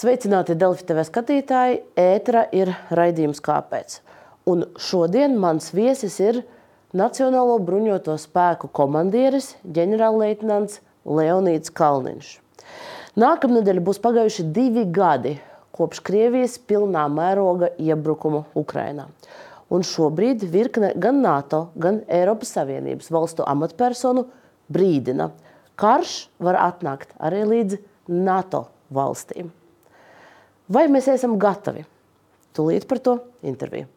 Sveicināti Delfi TV skatītāji! Ētra ir raidījums Kāpēc? Un šodien mans viesis ir Nacionālo bruņoto spēku komandieris ģenerālleitnants Leonīds Kalniņš. Nākamnedēļ būs pagājuši divi gadi kopš Krievijas pilnā mēroga iebrukuma Ukrainā. Un šobrīd virkne gan NATO, gan Eiropas Savienības valstu amatpersonu brīdina, karš var atnākt arī līdz NATO valstīm. Vai mēs esam gatavi? Tūlīt par to interviju.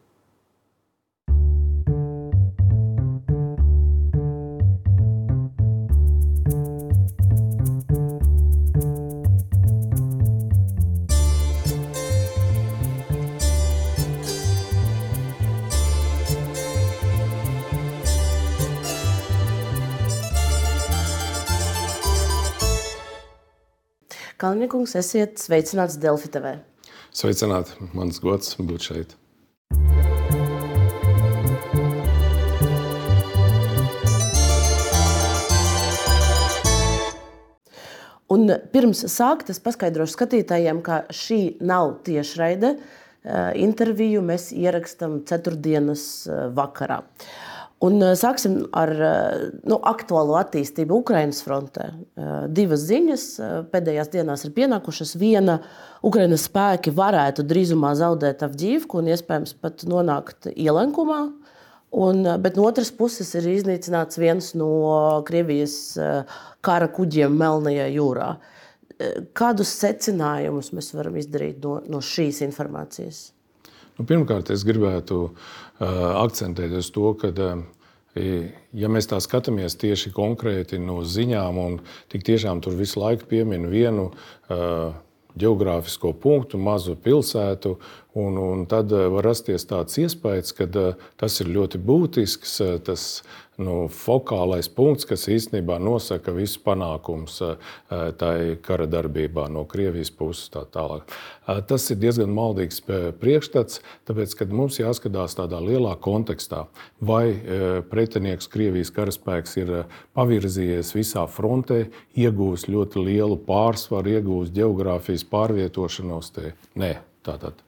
Kalniņkungs, esiet sveicināts Delfi TV. Sveicināti, mans gods būt šeit. Un pirms sākt, es paskaidrošu skatītājiem, ka šī nav tiešraide. Interviju mēs ierakstām ceturtdienas vakarā. Un sāksim ar nu, aktuālo attīstību Ukraiņas frontē. Divas ziņas pēdējās dienās ir pienākušas. Viena Ukraiņas spēki varētu drīzumā zaudēt Avģīvku un iespējams pat nonākt ielenkumā. Un, bet no otras puses ir iznīcināts viens no Krievijas kara kuģiem Melnajā jūrā. Kādus secinājumus mēs varam izdarīt no, no šīs informācijas? Nu, pirmkārt, es gribētu uh, akcentēt uz to, ka, uh, ja mēs tā skatāmies tieši konkrēti no ziņām, un tik tiešām tur visu laiku piemin vienu uh, geogrāfisko punktu, mazu pilsētu, un, un tad var rasties tāds iespējas, ka tas ir ļoti būtisks. Tas nu, fokālais punkts, kas īstenībā nosaka visus panākumus eh, tai kara darbībā no Krievijas puses. Tā tālāk. Eh, tas ir diezgan maldīgs eh, priekšstats, tāpēc, kad mums jāskatās tādā lielā kontekstā, vai pretinieks Krievijas karaspēks ir pavirzījies visā frontē, iegūst ļoti lielu pārsvaru, iegūst geogrāfijas pārvietošanos. Te. Nē, Tātad.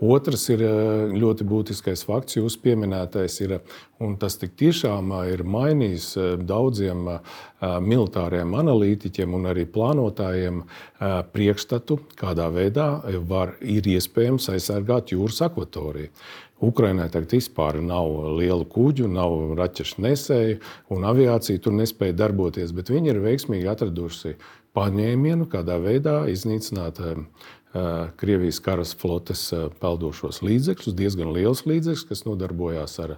Otrs ir eh, ļoti būtiskais fakts, jūs pieminētais, ir, un tas tiešām eh, ir mainījis eh, daudziem militāriem analītiķiem un arī plānotājiem priekšstatu, kādā veidā var, ir iespējams aizsargāt jūras akvatoriju. Ukrainai tagad vispār nav lielu kuģu, nav raķešu nesēju, un aviācija tur nespēja darboties, bet viņi ir veiksmīgi atraduši paņēmienu, kādā veidā iznīcināt Krievijas karas flotes peldošos līdzekļus, diezgan liels līdzekļus, kas nodarbojās ar,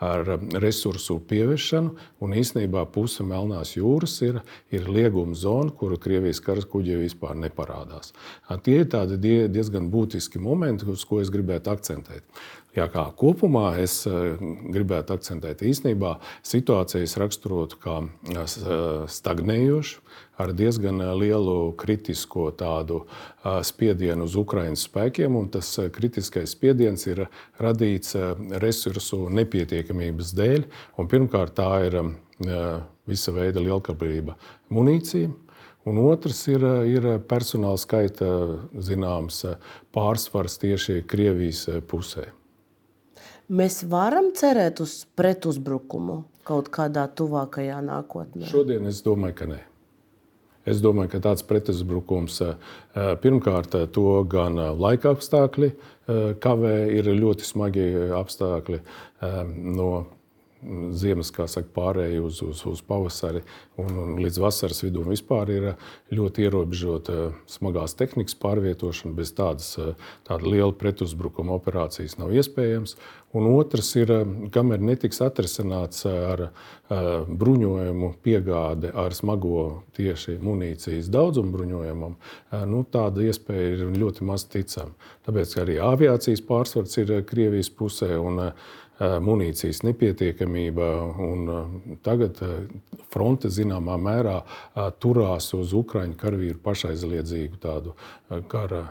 ar resursu pieviešanu. Un īsnībā puse Melnās jūras ir, ir lieguma zona, kuru Krievijas karas kuģi vispār neparādās. Tie ir tādi diezgan būtiski momenti, uz ko es gribētu akcentēt. Jā, kā kopumā es gribētu akcentēt, īstenībā situācijas raksturotu kā stagnējošu, ar diezgan lielu kritisko tādu spiedienu uz Ukraiņas spēkiem. Tas kritiskais spiediens ir radīts resursu nepietiekamības dēļ. Un pirmkārt, tā ir visa veida lielkapība munīcija. Un otrs ir, ir personāla skaita zināms pārsvars tieši Krievijas pusē. Mēs varam cerēt uz pretuzbrukumu kaut kādā tuvākajā nākotnē. Šodien es domāju, ka nē. Es domāju, ka tāds pretuzbrukums pirmkārt to gan laika apstākļi kavē, ir ļoti smagi apstākļi no ziemas, saka, pārēju uz, uz, uz pavasari un, un līdz vasaras vidū vispār ir ļoti ierobežota smagās tehnikas pārvietošana. Bez tādas tāda liela pretuzbrukuma operācijas nav iespējams. Un otrs ir, kamēr netiks atrisināts ar bruņojumu piegāde ar smago tieši munīcijas daudzumu bruņojumam, nu, tāda iespēja ir ļoti maz ticama. Tāpēc arī aviācijas pārsvars ir Krievijas pusē. Un, munīcijas nepietiekamība. Tagad fronte zināmā mērā turās uz Ukraiņu karavīru pašaizliedzīgu tādu kara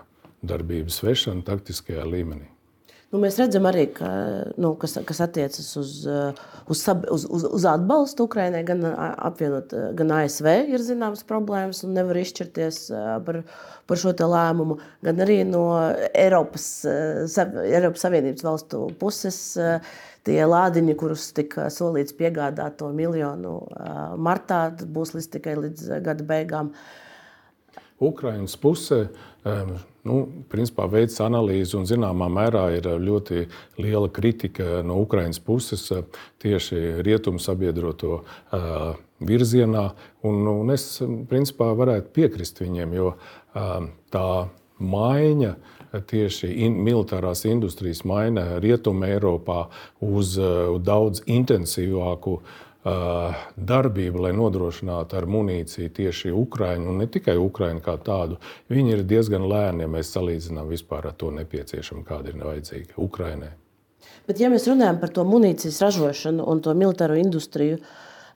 darbības vešanu taktiskajā līmenī. Nu, mēs redzam arī, ka, nu, kas, kas attiecas uz, uz, uz, uz, uz atbalstu Ukraiņai, gan, apvienot, gan ASV ir zināmas problēmas un nevar izšķirties par, par šo lēmumu, gan arī no Eiropas, Eiropas Savienības valstu puses. Tie lādiņi, kurus tika solīts piegādāt to miljonu martā, būs līdz tikai līdz gada beigām. Ukraiņas pusē nu, principā veids analīzi un zināmā mērā ir ļoti liela kritika no Ukraiņas puses tieši rietumu sabiedroto virzienā. Un, un es principā varētu piekrist viņiem, jo tā maiņa tieši in, militārās industrijas maiņa Rietumē Eiropā uz daudz intensīvāku uh, darbība, lai nodrošinātu ar munīciju tieši Ukraiņu, un ne tikai Ukraiņu kā tādu, viņi ir diezgan lēni, ja mēs salīdzinām vispār ar to nepieciešamu, kāda ir vajadzīga Ukraiņai. Bet, ja mēs runājam par to munīcijas ražošanu un to militāro industriju,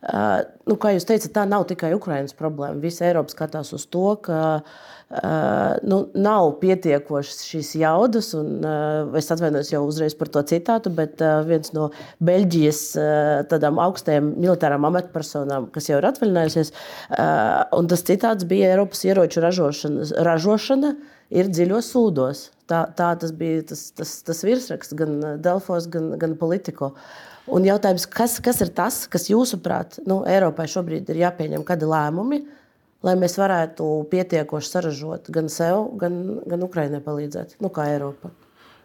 nu, kā jūs teicat, tā nav tikai Ukraiņas problēma. Visa Eiropa skatās uz to, ka uh, Uh, nu, nav pietiekošas šīs jaudas, un uh, es atvainojos jau uzreiz par to citātu, bet uh, viens no Beļģijas uh, tādām augstajām militārām amatpersonām, kas jau ir atvaļinājusies, uh, un tas citāts bija Eiropas ieroču ražošana, ražošana ir dziļos sūdos. Tā, tā tas bija tas, tas, tas virsraksts gan Delfos, gan, gan Politiko. Un jautājums, kas, kas ir tas, kas jūsuprāt, nu, Eiropai šobrīd ir jāpieņem kādi lēmumi, lai mēs varētu pietiekoši saražot gan sev, gan, gan Ukraiņai palīdzēt, nu, kā Eiropa.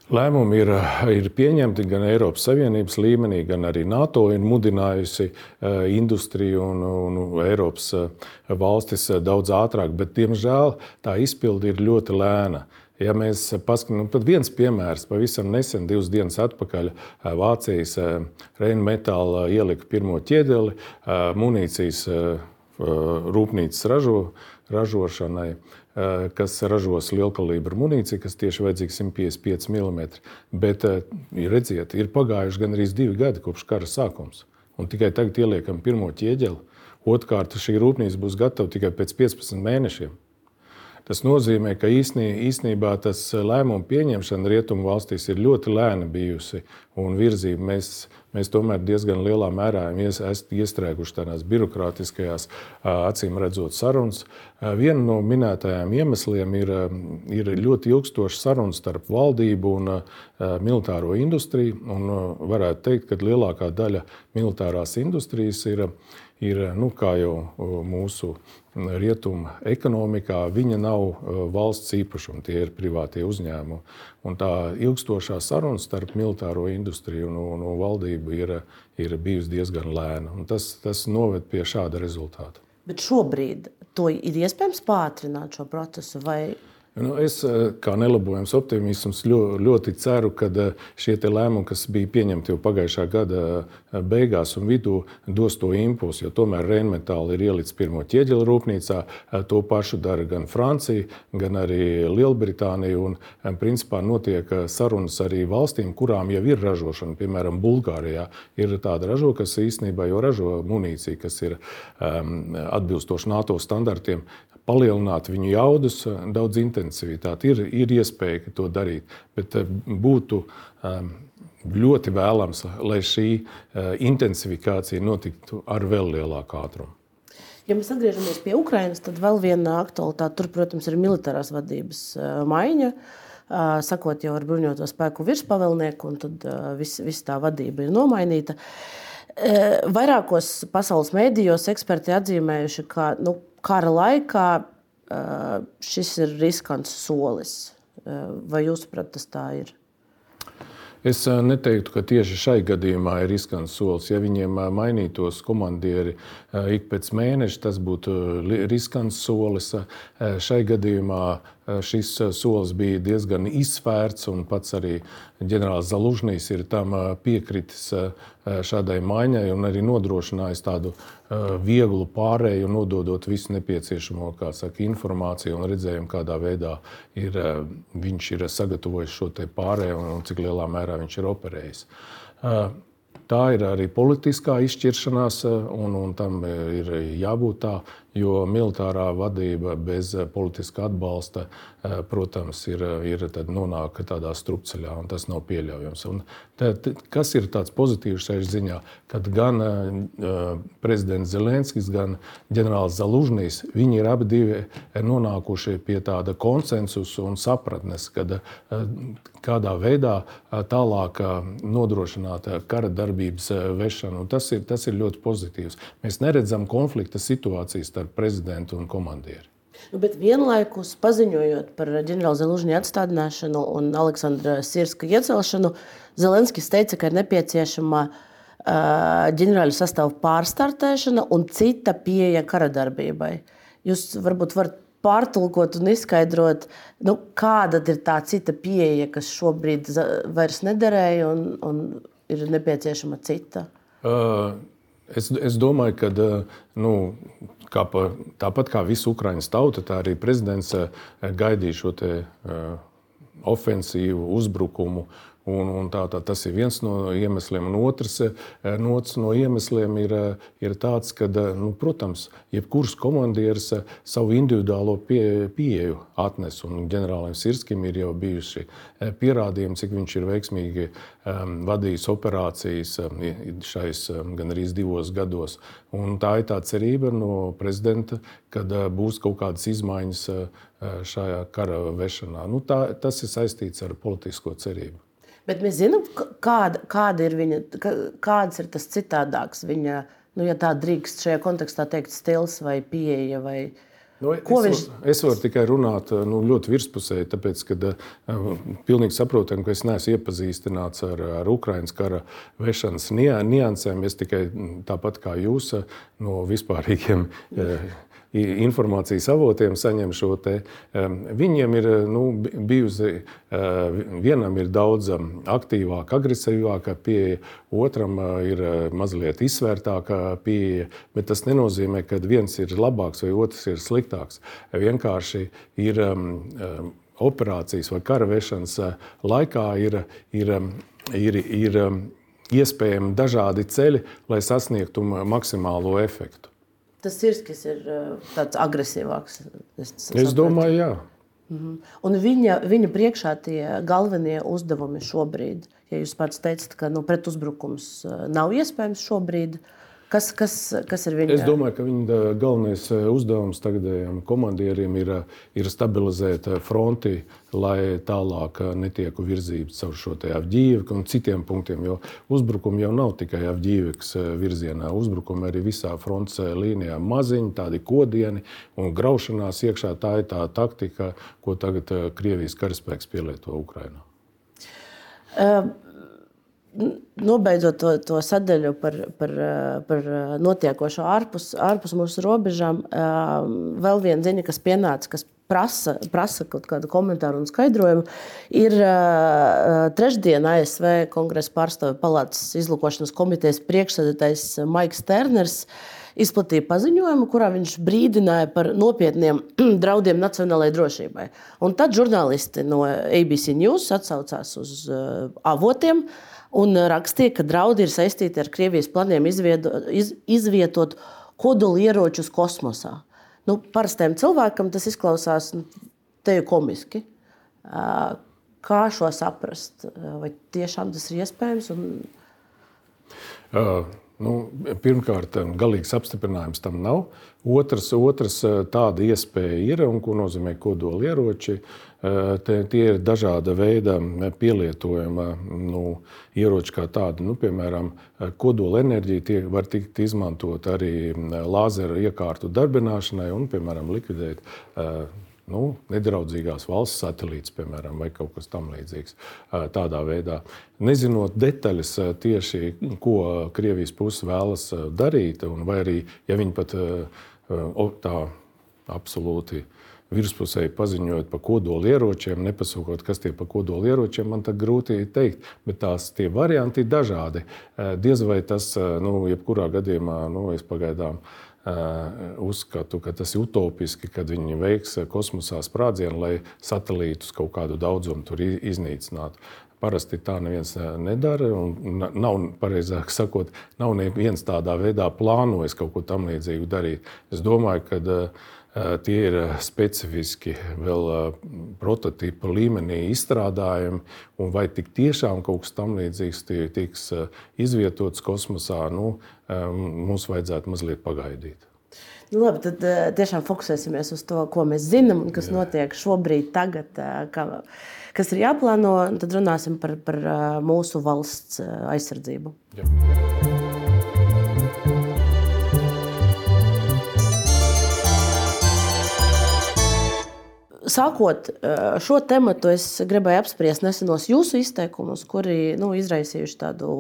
Lēmumi ir, ir pieņemti gan Eiropas Savienības līmenī, gan arī NATO ir mudinājusi uh, industriju un, un Eiropas uh, valstis uh, daudz ātrāk, bet, diemžēl, tā izpilde ir ļoti lēna. Ja mēs paskatāmies, tad viens piemērs pavisam nesen, divas dienas atpakaļ, Vācijas Reinmetāla ielika pirmo ķiedeli munīcijas rūpnīcas ražo, ražošanai, kas ražos lielkalibra munīciju, kas tieši vajadzīga 155 mm. Bet, redziet, ir pagājuši gan arī divi gadi kopš kara sākums. Un tikai tagad ieliekam pirmo ķieģeli. Otrkārt, šī rūpnīca būs gatava tikai pēc 15 mēnešiem. Tas nozīmē, ka īsnībā tas lēmumu pieņemšana rietumu valstīs ir ļoti lēna bijusi un virzība. Mēs, mēs tomēr diezgan lielā mērā esam iestrēguši tādās birokrātiskajās, acīm redzot, sarunas. Viena no minētajām iemesliem ir, ir ļoti ilgstoša saruna starp valdību un militāro industriju. Un varētu teikt, ka lielākā daļa militārās industrijas ir ir nu, kā jau mūsu rietumu ekonomikā, viņa nav valsts īpašuma, tie ir privātie uzņēmumi. Un tā ilgstošā saruna starp militāro industriju un, un, un valdību ir, ir bijusi diezgan lēna. Un tas, tas noved pie šāda rezultāta. Bet šobrīd to ir iespējams pātrināt šo procesu vai Nu, es eh, kā nelabojams optimisms ļoti ceru, ka eh, šie lēmumi, kas bija pieņemti jau pagājušā gada eh, beigās un vidū, dos to impulsu. Jo tomēr Reinmetāla ir ielicis pirmo ķieģeļa rūpnīcā. To pašu dara gan Francija, gan arī Lielbritānija. Un, principā, notiek sarunas arī valstīm, kurām jau ir ražošana. Piemēram, Bulgārijā ir tāda ražo, kas īstenībā jau ražo munīciju, kas ir um, atbilstoša NATO standartiem palielināt viņu jaudas, daudz intensivitāti. Ir, ir iespēja to darīt, bet eh, būtu um, ļoti vēlams, lai šī uh, intensifikācija notiktu ar vēl lielāku ātrumu. Ja mēs atgriežamies pie Ukrainas, tad vēl viena aktualitāte tur, protams, ir militārās vadības uh, maiņa. Sakot jau ar bruņoto spēku virspavēlnieku, un tad viss vis tā vadība ir nomainīta. Vairākos pasaules mēdījos eksperti atzīmējuši, ka nu, kara laikā šis ir riskants solis. Vai jūs saprotat, tas tā ir? Es neteiktu, ka tieši šai gadījumā ir riskants solis. Ja viņiem mainītos komandieri ik pēc mēneša, tas būtu riskants solis. Šai gadījumā šis solis bija diezgan izsvērts, un pats arī ģenerālis Zalužņīs ir tam piekritis šādai maiņai un arī nodrošinājis tādu vieglu pārēju, nododot visu nepieciešamo saka, informāciju un redzējumu, kādā veidā ir, viņš ir sagatavojis šo pārēju un cik lielā mērā viņš ir operējis. Tā ir arī politiskā izšķiršanās, un, un tam ir jābūt tā, jo militārā vadība bez politiska atbalsta, protams, ir, ir nonāk tādā strupceļā, un tas nav pieļaujams. Un tad, kas ir tāds pozitīvs šajā ziņā, kad gan prezidents Zelenskis, gan ģenerālis Zalužņīs, viņi ir abi nonākuši pie tāda konsensusa un sapratnes, kad kādā veidā tālāk nodrošināt kara darbības vešanu. Tas ir, tas ir ļoti pozitīvs. Mēs neredzam konflikta situācijas starp prezidentu un komandieri. Nu, bet vienlaikus paziņojot par ģenerāla Zelūžņa atstādināšanu un Aleksandra Sirska iecelšanu, Zelenskis teica, ka ir nepieciešama uh, ģenerāļu sastāvu pārstartēšana un cita pieeja kara darbībai. Jūs varbūt varat pārtulkot un izskaidrot, nu, kāda ir tā cita pieeja, kas šobrīd vairs nederēja un, un ir nepieciešama cita? Uh, es, es domāju, ka nu, kā pa, tāpat kā visa Ukraiņas tauta, tā arī prezidents gaidīja šo te, uh, ofensīvu, uzbrukumu Un, un tā, tā, tas ir viens no iemesliem. Un otrs, eh, otrs no iemesliem ir, eh, ir tāds, ka, eh, nu, protams, jebkurš komandieris savu individuālo pie, pieeju atnes. Un ģenerālim Sirskim ir jau bijuši pierādījumi, cik viņš ir veiksmīgi um, vadījis operācijas šais um, gan arī divos gados. Un tā ir tā cerība no prezidenta, kad uh, būs kaut kādas izmaiņas uh, šajā kara vešanā. Nu, tā, tas ir saistīts ar politisko cerību. Bet mēs zinām, kāda, kāda ir viņa, kāds ir tas citādāks viņa, nu, ja tā drīkst šajā kontekstā teikt, stils vai pieeja. Vai, Nu, es, viņš... var, es varu tikai runāt nu, ļoti virspusēji, tāpēc, ka uh, pilnīgi saprotam, ka es neesmu iepazīstināts ar, ar Ukraiņas kara vešanas niansēm. Es tikai tāpat kā jūs no vispārīgiem. Uh, informācijas avotiem saņem šo te. Viņiem ir nu, bijusi, eh, vienam ir daudz aktīvāka, agresīvāka pieeja, otram eh, ir eh, mazliet izsvērtāka pieeja, bet tas nenozīmē, ka viens ir labāks vai otrs ir sliktāks. Vienkārši ir operācijas vai kara vešanas laikā ir, ir, ir, ir iespējami dažādi ceļi, lai sasniegtu maksimālo efektu tas Sirskis ir uh, tāds agresīvāks. Es, es domāju, jā. Mhm. Un viņa, viņa priekšā tie galvenie uzdevumi šobrīd, ja jūs pats teicat, ka nu, pretuzbrukums uh, nav iespējams šobrīd, uh, Kas, kas, kas ir viņa? Es domāju, ka viņa galvenais uzdevums tagadējiem komandieriem ir, ir stabilizēt fronti, lai tālāk netieku virzība caur šo te Avģīvu un citiem punktiem. Jo uzbrukumi jau nav tikai Avģīvas virzienā. Uzbrukumi arī visā frontes līnijā maziņi, tādi kodieni un graušanās iekšā. Tā ir tā taktika, ko tagad Krievijas karaspēks pielieto Ukrainā. Uh nobeidzot to, to sadaļu par, par, par notiekošo ārpus, ārpus mūsu robežām, vēl viena ziņa, kas pienāca, kas prasa, prasa kaut kādu komentāru un skaidrojumu, ir trešdiena ASV Kongresa pārstāvju palātas izlūkošanas komitejas priekšsēdētājs Maiks Terners. Izplatīja paziņojumu, kurā viņš brīdināja par nopietniem draudiem nacionālajai drošībai. Un tad žurnālisti no ABC News atsaucās uz avotiem, uh, un rakstīja, ka draudi ir saistīti ar Krievijas planiem izviedo, iz, izvietot kodolieročus kosmosā. Nu, parastajam cilvēkam tas izklausās nu, te jau komiski. Kā šo saprast? Vai tiešām tas ir iespējams? Un... Uh. Nu, pirmkārt, galīgs apstiprinājums tam nav. Otrs, otrs tāda iespēja ir, un ko nozīmē kodolieroči. Tie, tie ir dažāda veida pielietojama nu, ieroči kā tādi. Nu, piemēram, kodola enerģija var tikt izmantot arī lāzera iekārtu darbināšanai un, piemēram, likvidēt nu, nedraudzīgās valsts satelīts, piemēram, vai kaut kas tamlīdzīgs. Tādā veidā, nezinot detaļas tieši, ko Krievijas puse vēlas darīt, vai arī, ja viņi pat tā absolūti virspusēji paziņojot par kodolieročiem, nepasakot, kas tie par kodolieročiem, man tā grūti teikt. Bet tās tie varianti ir dažādi. Diez vai tas, nu, jebkurā gadījumā, nu, es pagaidām uzskatu, ka tas ir utopiski, kad viņi veiks kosmosā sprādzienu, lai satelītus kaut kādu daudzumu tur iznīcinātu. Parasti tā neviens nedara. Nav, pareizāk sakot, nav neviens tādā veidā plānojis kaut ko tamlīdzīgu darīt. Es domāju, ka tie ir specifiski vēl prototypa līmenī izstrādājumi, un vai tik tiešām kaut kas tamlīdzīgs tiks izvietots kosmosā, nu, mums vajadzētu mazliet pagaidīt. Nu, labi, tad tiešām fokusēsimies uz to, ko mēs zinām un kas Jā. notiek šobrīd, tagad, kā, kas ir jāplāno. Tad runāsim par, par mūsu valsts aizsardzību. Jā. Sākot šo tematu, es gribēju apspriest nesenos jūsu izteikumus, kuri nu, izraisījuši tādu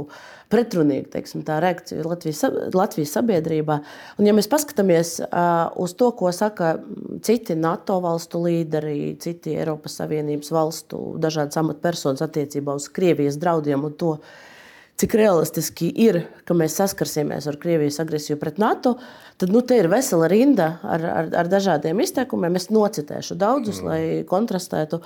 pretrunīgu teiksim, tā reakciju Latvijas, Latvijas sabiedrībā. Un, ja mēs paskatāmies uh, uz to, ko saka citi NATO valstu līderi, citi Eiropas Savienības valstu dažādas amatpersonas attiecībā uz Krievijas draudiem un to, cik realistiski ir, ka mēs saskarsimies ar Krievijas agresiju pret NATO, tad nu, te ir vesela rinda ar, ar, ar dažādiem izteikumiem. Es nocitēšu daudzus, mm. lai kontrastētu.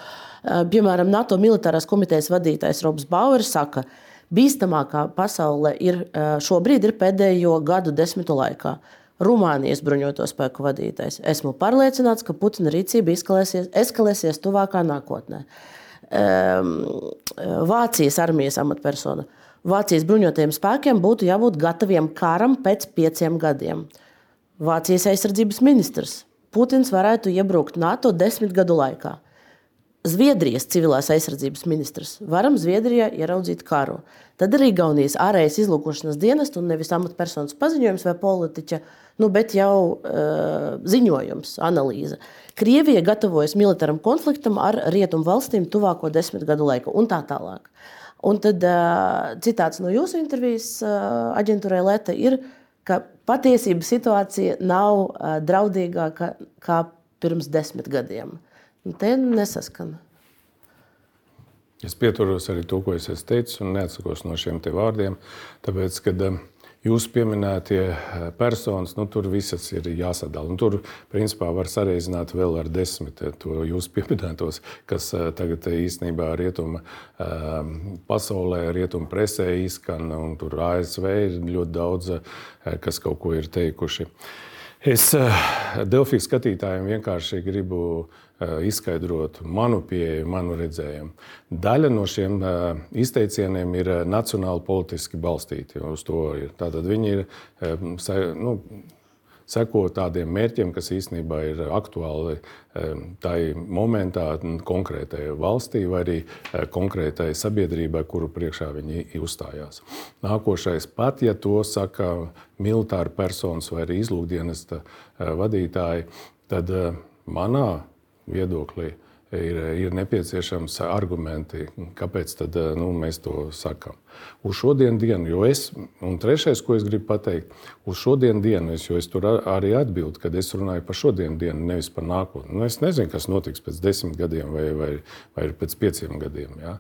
Piemēram, NATO militārās komitejas vadītājs Robs Bauers saka, bīstamākā pasaule ir šobrīd ir pēdējo gadu desmitu laikā. Rumānijas bruņoto spēku vadītājs. Esmu pārliecināts, ka Putina rīcība eskalēsies, eskalēsies tuvākā nākotnē. Um, Vācijas armijas amatpersona. Vācijas bruņotajiem spēkiem būtu jābūt gataviem karam pēc pieciem gadiem. Vācijas aizsardzības ministrs Putins varētu iebrukt NATO desmit gadu laikā. Zviedrijas civilās aizsardzības ministrs varam Zviedrijā ieraudzīt karu. Tad arī Igaunijas ārējas izlūkošanas dienas, un nevis amatpersonas paziņojums vai politiķa, nu, bet jau uh, ziņojums, analīze. Krievija gatavojas militāram konfliktam ar rietumu valstīm tuvāko desmit gadu laiku un tā tālāk. Un tad citāts no jūsu intervijas aģentūrai Leta ir, ka patiesība situācija nav draudīgāka kā pirms desmit gadiem. Un te nesaskana. Es pieturos arī to, ko es teicu, un neatsakos no šiem vārdiem. Tāpēc, kad, uh, Jūsu pieminētie eh, personas, nu, tur visas ir jāsadala. Un tur, principā, var sareizināt vēl ar desmit eh, to jūsu pieminētos, kas eh, tagad īstenībā rietuma pasaulē, rietuma presē izskan, un tur ASV ir ļoti daudz, kas kaut ko ir teikuši. Es Delfijas skatītājiem vienkārši gribu izskaidrot manu pieeju, manu redzējumu. Daļa no šiem eh, izteicieniem ir eh, nacionāli politiski balstīti. Tātad viņi ir nu, seko tādiem mērķiem, kas īstenībā ir aktuāli tai momentā, konkrētai valstī vai arī konkrētai sabiedrībai, kuru priekšā viņi uzstājās. Nākošais, pat ja to saka militāri personas vai arī izlūkdienesta vadītāji, tad manā viedoklī ir, ir nepieciešams argumenti, kāpēc tad, nu, mēs to sakām. Uz šodienas dienu, jo es, un trešais, ko es gribu pateikt, uz šodienas dienu, es, jo es tur arī atbildu, kad es runāju par šodienas dienu, nevis par nākotni. Nu, es nezinu, kas notiks pēc desmit gadiem vai, vai, vai pēc pieciem gadiem. Ja?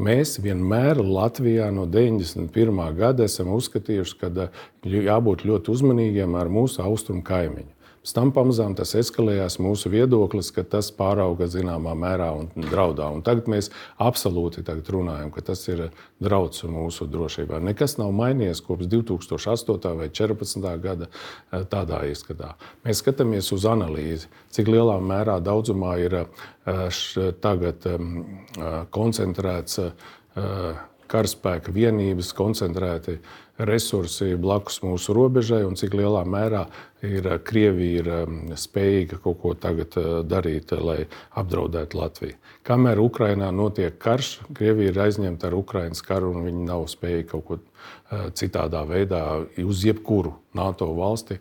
Mēs vienmēr Latvijā no 91. gada esam uzskatījuši, ka jābūt ļoti uzmanīgiem ar mūsu austrumu kaimiņu. Pēc tam pamazām tas eskalējās mūsu viedoklis, ka tas pārauga zināmā mērā un draudā. Un tagad mēs absolūti tagad runājam, ka tas ir drauds mūsu drošībai. Nekas nav mainījies kopš 2008. vai 2014. gada eh, tādā izskatā. Mēs skatāmies uz analīzi, cik lielā mērā daudzumā ir eh, tagad eh, koncentrēts karaspēka vienības, koncentrēti resursi blakus mūsu robežai un cik lielā mērā ir Krievija ir um, spējīga kaut ko tagad uh, darīt, lai apdraudētu Latviju. Kamēr Ukrainā notiek karš, Krievija ir aizņemta ar Ukraiņas karu un viņi nav spējīgi kaut ko citādā veidā uz jebkuru NATO valsti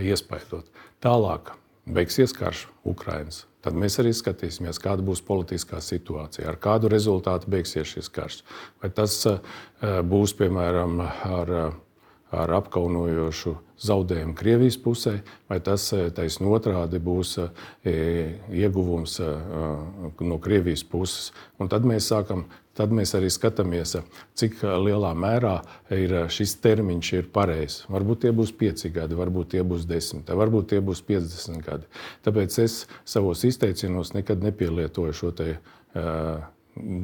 iespaidot. Tālāk beigsies karš Ukraiņas tad mēs arī skatīsimies, kāda būs politiskā situācija, ar kādu rezultātu beigsies šis karš. Vai tas eh, būs piemēram ar, ar apkaunojošu zaudējumu Krievijas pusē, vai tas eh, taisnība otrādi būs eh, ieguvums no Krievijas puses. Un tad mēs sākam Tad mēs arī skatāmies, cik lielā mērā ir šis termiņš ir pareizs. Varbūt tie būs 5 gadi, varbūt tie būs 10, varbūt tie būs 50 gadi. Tāpēc es savos izteicienos nekad nepielietoju šo te, uh,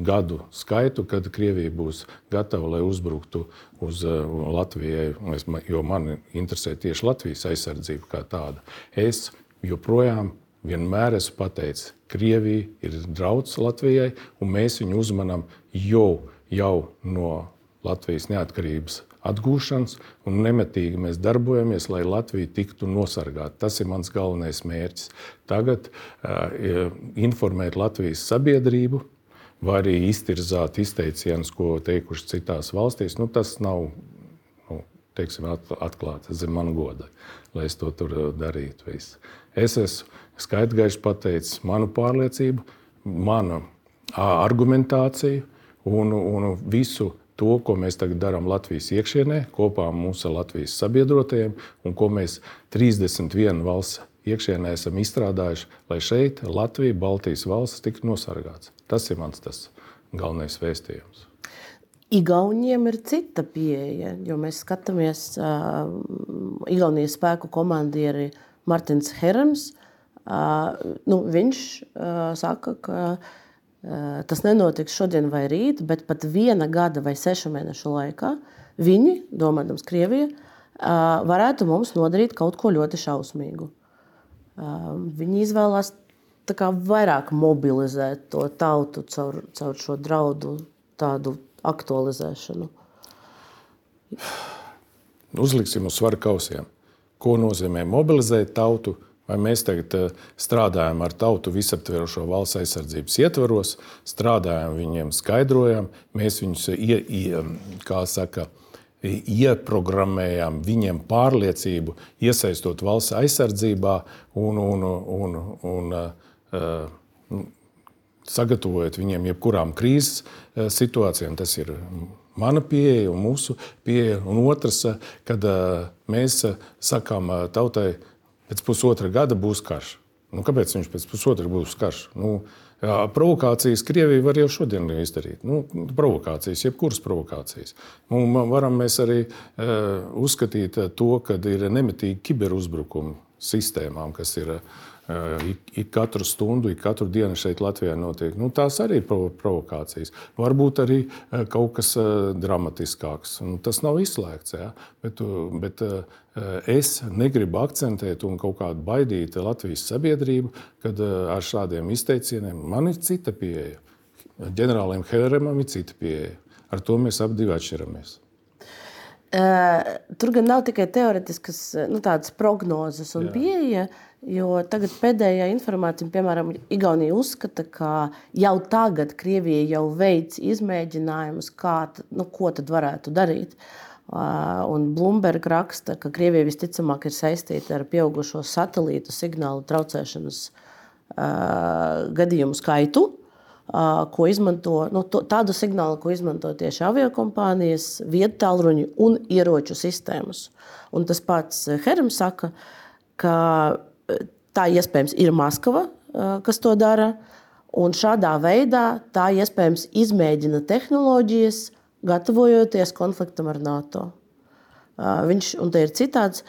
gadu skaitu, kad Krievija būs gatava, lai uzbruktu uz Latvijai, jo man interesē tieši Latvijas aizsardzība kā tāda. Es joprojām vienmēr esmu pateicis, Krievija ir draudz Latvijai, un mēs viņu uzmanām jau, jau no Latvijas neatkarības atgūšanas, un nemitīgi mēs darbojamies, lai Latvija tiktu nosargāta. Tas ir mans galvenais mērķis. Tagad uh, informēt Latvijas sabiedrību, vai arī iztirzāt izteicienus, ko teikuši citās valstīs. Nu, tas nav nu, teiksim, atklāti zem manas goda, lai es to tur darītu. Visu. Es esmu skaidrgaiši pateicis manu pārliecību, manu argumentāciju un, un visu to, ko mēs tagad darām Latvijas iekšienē, kopā ar mūsu Latvijas sabiedrotajiem, un ko mēs 31 valsts iekšienē esam izstrādājuši, lai šeit Latvija, Baltijas valsts tiktu nosargāts. Tas ir mans tas galvenais vēstījums. Igauniem ir cita pieeja, jo mēs skatāmies uh, Igaunijas spēku komandieri Martins Herams. Uh, nu, viņš uh, saka, ka uh, tas nenotiks šodien vai rīt, bet pat viena gada vai sešu mēnešu laikā viņi, domājams, Krievija, eh, varētu mums nodarīt kaut ko ļoti šausmīgu. Eh, viņi izvēlās kā, vairāk mobilizēt to tautu caur, caur šo draudu tādu aktualizēšanu. Uzliksim uz svaru kausiem. Ko nozīmē mobilizēt tautu? Vai mēs tagad eh, strādājam ar tautu visaptverošo valsts aizsardzības ietvaros, strādājam viņiem, skaidrojam, mēs viņus ie, ie, saka, ieprogrammējam viņiem pārliecību, iesaistot valsts aizsardzībā un, un, un, un, un sagatavojot viņiem jebkurām krīzes eh, situācijām. Tas ir mana pieeja un mūsu pieeja. Un otrs, kad eh, mēs sakām tautai, pēc pusotra gada būs karš. Nu, kāpēc viņš pēc pusotra būs karš? Nu, jā, provokācijas Krievija var jau šodien izdarīt. Nu, provokācijas, jebkuras provokācijas. Nu, varam mēs arī uh, uzskatīt to, ka ir nemitīgi kiberuzbrukumi sistēmām, kas ir uh, Ik, ik katru stundu, ik katru dienu šeit Latvijā notiek. Nu, tās arī ir provokācijas. Varbūt arī kaut kas dramatiskāks. Nu, tas nav izslēgts. Ja? Bet, bet es negribu akcentēt un kaut kādu baidīt Latvijas sabiedrību, kad ar šādiem izteicieniem man ir cita pieeja. Ģenerālim Helēram ir cita pieeja. Ar to mēs abi atšķiramies. Uh, tur gan nav tikai teoretiskas nu, prognozes un pieeja, uh, Jo tagad pēdējā informācija, piemēram, Igaunija uzskata, ka jau tagad Krievija jau veic izmēģinājumus, kā, nu, ko tad varētu darīt. Un Bloomberg raksta, ka Krievija visticamāk ir saistīta ar pieaugušo satelītu signālu traucēšanas uh, gadījumu skaitu, uh, ko izmanto nu, to, tādu signālu, ko izmanto tieši aviokompānijas, vietu tālruņu un ieroču sistēmas. Un tas pats Herms saka, ka tā iespējams ir Maskava, kas to dara. Un šādā veidā tā iespējams izmēģina tehnoloģijas, gatavojoties konfliktam ar NATO. Viņš, un te ir citāds,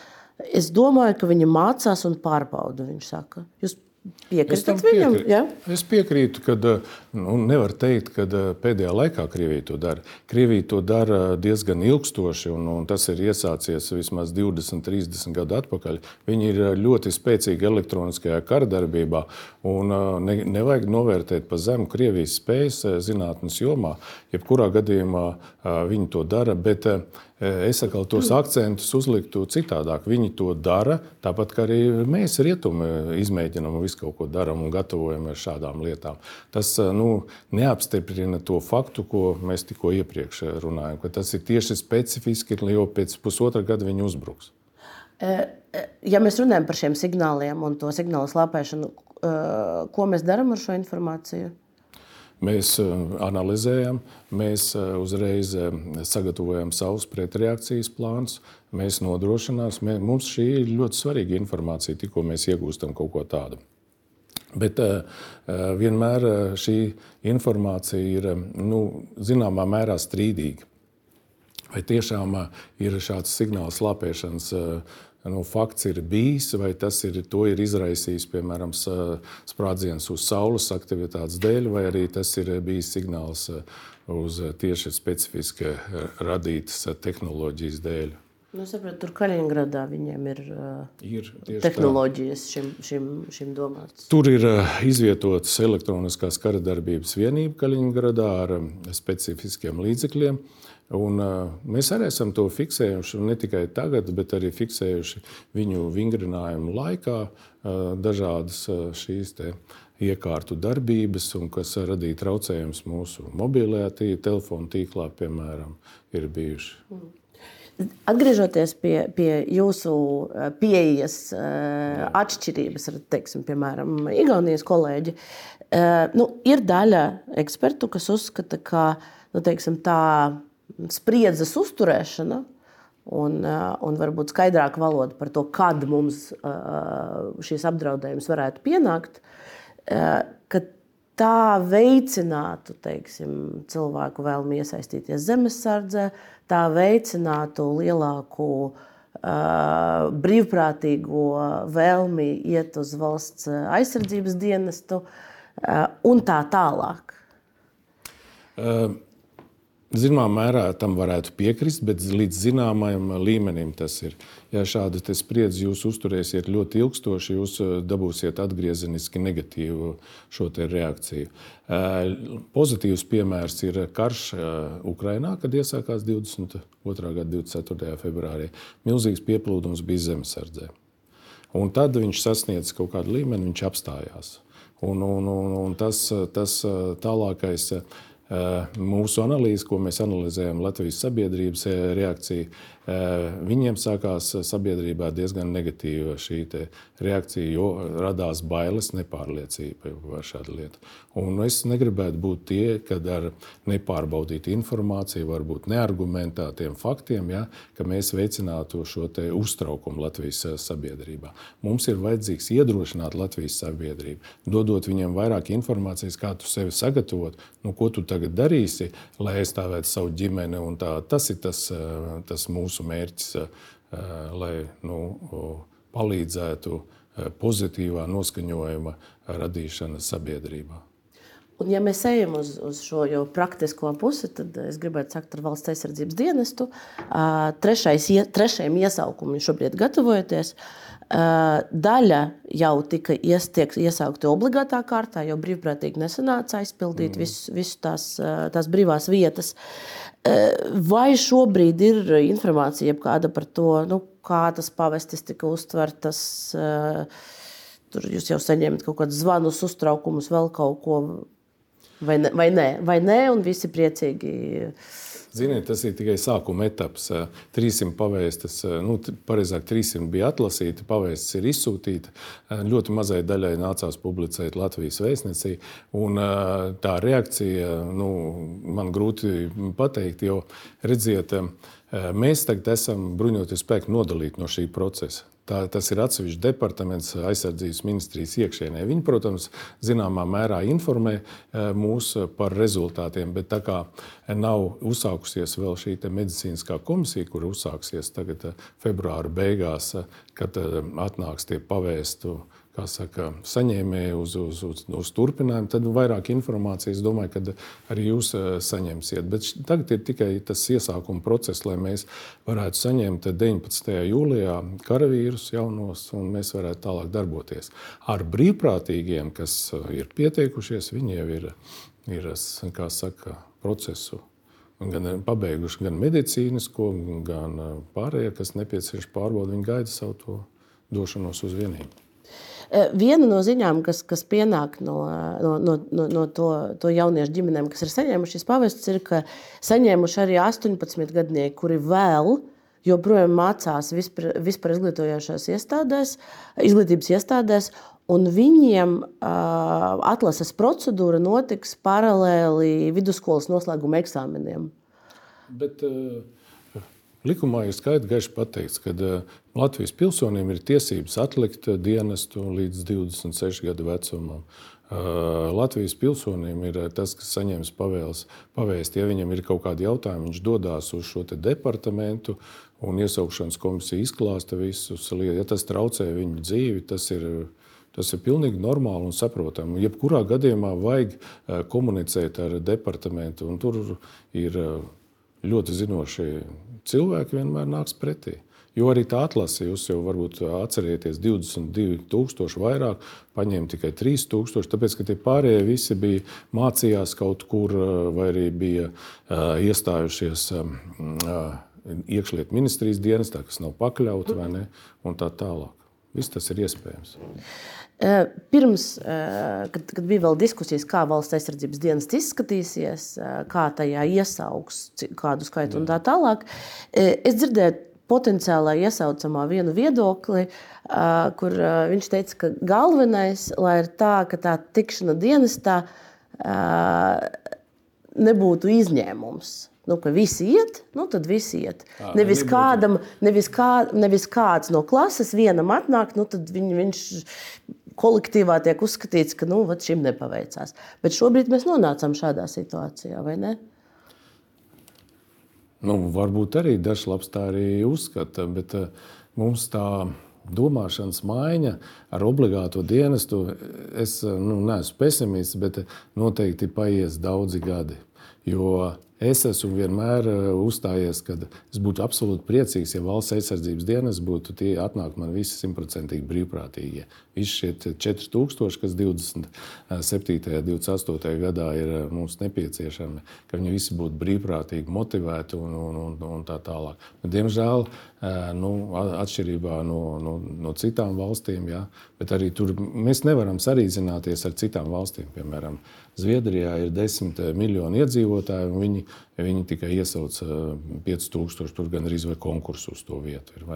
es domāju, ka viņi mācās un pārbauda. Viņš saka, jūs Piekrītat viņam? Piekrītu. Ja? Es piekrītu, ka nu, nevar teikt, ka pēdējā laikā Krievija to dara. Krievija to dara diezgan ilgstoši, un, un tas ir iesācies vismaz 20, 30 gadu atpakaļ. Viņi ir ļoti spēcīgi elektroniskajā karadarbībā, un ne, nevajag novērtēt pa zemu Krievijas spējas zinātnes jomā. Jebkurā gadījumā viņi to dara. Bet, es atkal tos akcentus uzliktu citādāk. Viņi to dara, tāpat kā arī mēs, rietumi, izmēģinām un visu kaut ko darām un gatavojamies šādām lietām. Tas nu, neapstiprina to faktu, ko mēs tikko iepriekš runājām, ka tas ir tieši specifiski, jo pēc pusotra gada viņi uzbruks. Ja mēs runājam par šiem signāliem un to signālu slāpēšanu, ko mēs darām ar šo informāciju? Mēs eh, analizējam, mēs eh, uzreiz eh, sagatavojam savus pretreakcijas plānus, mēs nodrošinām, mums šī ir ļoti svarīga informācija, tikko mēs iegūstam kaut ko tādu. Bet vienmēr šī informācija ir nu, zināmā mērā strīdīga. Vai tiešām ir šāds signāls slāpēšanas nu, fakts ir bijis, vai tas ir, ir izraisījis, piemēram, sprādziens uz saules aktivitātes dēļ, vai arī tas ir bijis signāls uz tieši specifiski radītas tehnoloģijas dēļ. Nu, sapratu, tur Kaliningradā viņiem ir, ir tehnoloģijas šim, šim, šim domāts. Tur ir izvietotas elektroniskās kara darbības vienība Kaliningradā ar specifiskiem līdzekļiem. Un, uh, mēs arī esam to fiksējuši ne tikai tagad, bet arī fiksējuši viņu vingrinājumu laikā uh, dažādas uh, šīs iekārtu darbības, kas radīja traucējumus mūsu mobilajā tī, telefonu tīklā, piemēram, ir bijuši. Mm. Atgriežoties pie, pie jūsu pieejas atšķirības ar, teiksim, piemēram, Igaunijas kolēģi, nu, ir daļa ekspertu, kas uzskata, ka nu, teiksim, tā spriedzes uzturēšana un, un varbūt skaidrāka valoda par to, kad mums šīs apdraudējums varētu pienākt, ka tā veicinātu teiksim, cilvēku vēlmi iesaistīties zemesardzē, tā veicinātu lielāku uh, brīvprātīgo vēlmi iet uz valsts aizsardzības dienestu uh, un tā tālāk. Uh. Zināmā mērā tam varētu piekrist, bet līdz zināmam līmenim tas ir. Ja šāda spriedzi jūs uzturēsiet ļoti ilgstoši, jūs eh, dabūsiet atgriezeniski negatīvu šo reakciju. Eh, pozitīvs piemērs ir karš eh, Ukrajinā, kad iesākās 22. gada 24. februārī. Milzīgs pieplūdums bija zemesardzē. Un tad viņš sasniedz kaut kādu līmeni, viņš apstājās. Un, un, un, un tas, tas tālākais mūsu analīze, ko mēs analizējam Latvijas sabiedrības reakciju, viņiem sākās sabiedrībā diezgan negatīva šī reakcija, jo radās bailes, nepārliecība par šādu lietu. Un es negribētu būt tie, kad ar nepārbaudītu informāciju, varbūt neargumentētiem faktiem, ja, ka mēs veicinātu šo uztraukumu Latvijas sabiedrībā. Mums ir vajadzīgs iedrošināt Latvijas sabiedrību, dodot viņiem vairāk informācijas, kā tu sevi sagatavot, nu, ko tu tagad darīsi, lai aizstāvētu savu ģimeni. Tā, tas ir tas, tas mūsu mūsu mērķis, eh, lai nu, palīdzētu eh, pozitīvā noskaņojuma radīšana sabiedrībā. Un, ja mēs ejam uz, uz šo jau praktisko pusi, tad es gribētu sakt ar valsts aizsardzības dienestu. Trešais, trešajam iesaukumam šobrīd gatavojoties. Daļa jau tika ies, iesaukta obligātā kārtā, jo brīvprātīgi nesanāca aizpildīt mm. visu, visu tās, tās brīvās vietas. Vai šobrīd ir informācija par to, nu, kā tas pavestis tika uztverts? Tur jūs jau saņemat kaut kādus zvanus, uztraukumus, vēl kaut ko Vai, ne, vai, nē, vai nē, un visi priecīgi. Ziniet, tas ir tikai sākuma etaps. 300 pavēstas, nu, pareizāk 300 bija atlasīti, pavēstas ir izsūtīta. Ļoti mazai daļai nācās publicēt Latvijas vēstnesī. Un, tā reakcija, nu, man grūti pateikt, jo redziet, mēs tagad esam bruņoties spēki nodalīti no šī procesa. Tā, tas ir atsevišķs departaments aizsardzības ministrijas iekšienē. Viņi, protams, zināmā mērā informē eh, mūs par rezultātiem, bet tā kā nav uzsākusies vēl šī medicīniskā komisija, kur uzsāksies tagad eh, februāra beigās, eh, kad atnāks tie pavēstu saka, saņēmēji uz, uz, uz, uz turpinājumu, tad vairāk informācijas domāju, ka arī jūs eh, saņemsiet. Bet tagad ir tikai tas iesākuma process, lai mēs varētu saņemt 19. jūlijā karavīrus jaunos un mēs varētu tālāk darboties. Ar brīvprātīgiem, kas eh, ir pieteikušies, viņi jau ir, ir saka, procesu gan pabeiguši gan medicīnisko, gan eh, pārējie, kas nepieciešams pārbaudīt, viņi gaida savu to došanos uz vienību. Eh, viena no ziņām, kas, kas pienāk no, no, no, no, no to, to jauniešu ģimenēm, kas ir saņēmuši šīs pavestas, ir, ka saņēmuši arī 18 gadnieki, kuri vēl joprojām mācās vispār, vispār izglītojošās iestādēs, izglītības iestādēs, un viņiem uh, atlases procedūra notiks paralēli vidusskolas noslēguma eksāmeniem. Bet, uh... Likumā ir skaidri gaiši pateikts, ka uh, Latvijas pilsoniem ir tiesības atlikt dienestu līdz 26 gadu vecumam. Latvijas pilsonim ir tas, kas saņems pavēles, pavēst, ja viņam ir kaut kādi jautājumi, viņš dodas uz šo departamentu un iesaukšanas komisija izklāsta visus lietas. Ja tas traucē viņu dzīvi, tas ir. Tas ir pilnīgi normāli un saprotami. Jebkurā gadījumā vajag komunicēt ar departamentu, un tur ir ļoti zinošie cilvēki, vienmēr nāks pretī. Jo arī tā atlase, jūs jau varbūt atcerieties, 22,000 vairāk, paņēma tikai 3,000. Tāpēc, ka tie pārējie visi bija mācījās kaut kur vai arī bija uh, iestājušies uh, iekšlietu ministrijas dienestā, kas nav pakļauti vai ne, un tā tālāk. Viss tas ir iespējams. Pirms, kad, kad bija vēl diskusijas, kā valsts aizsardzības dienas izskatīsies, kā tajā iesaugs, kādu skaitu un tā tālāk, es dzirdēju potenciālā iesaucamā vienu viedokli, kur viņš teica, ka galvenais ir tā, ka tā tikšana dienestā nebūtu izņēmums. Nu, ka visi iet, nu tad visi iet. Tā, nevis, nebūtu. kādam, nevis, kā, nevis kāds no klases vienam atnāk, nu tad viņ, viņš kolektīvā tiek uzskatīts, ka nu, šim nepaveicās. Bet šobrīd mēs nonācām šādā situācijā, vai ne? Nu, varbūt arī dažs labs tā arī uzskata, bet uh, mums tā domāšanas maiņa ar obligāto dienestu, es nu, neesmu pesimists, bet noteikti paies daudzi gadi. Jo Es esmu vienmēr eh, uzstājies, ka es būtu absolūti priecīgs, ja valsts aizsardzības dienas būtu tie atnāk man visi simtprocentīgi brīvprātīgie. Visi šie 4000, kas 27. un 28. gadā ir eh, mums nepieciešami, ka viņi visi būtu brīvprātīgi, motivēti un, un, un, un tā tālāk. Bet, diemžēl, nu, atšķirībā no, no, no citām valstīm, ja, bet arī tur mēs nevaram sarīdzināties ar citām valstīm, piemēram, Zviedrijā ir 10 eh, miljoni iedzīvotāji, un viņi, viņi tikai iesauc 5000, eh, tur gan arī vai konkursu uz to vietu. Ir,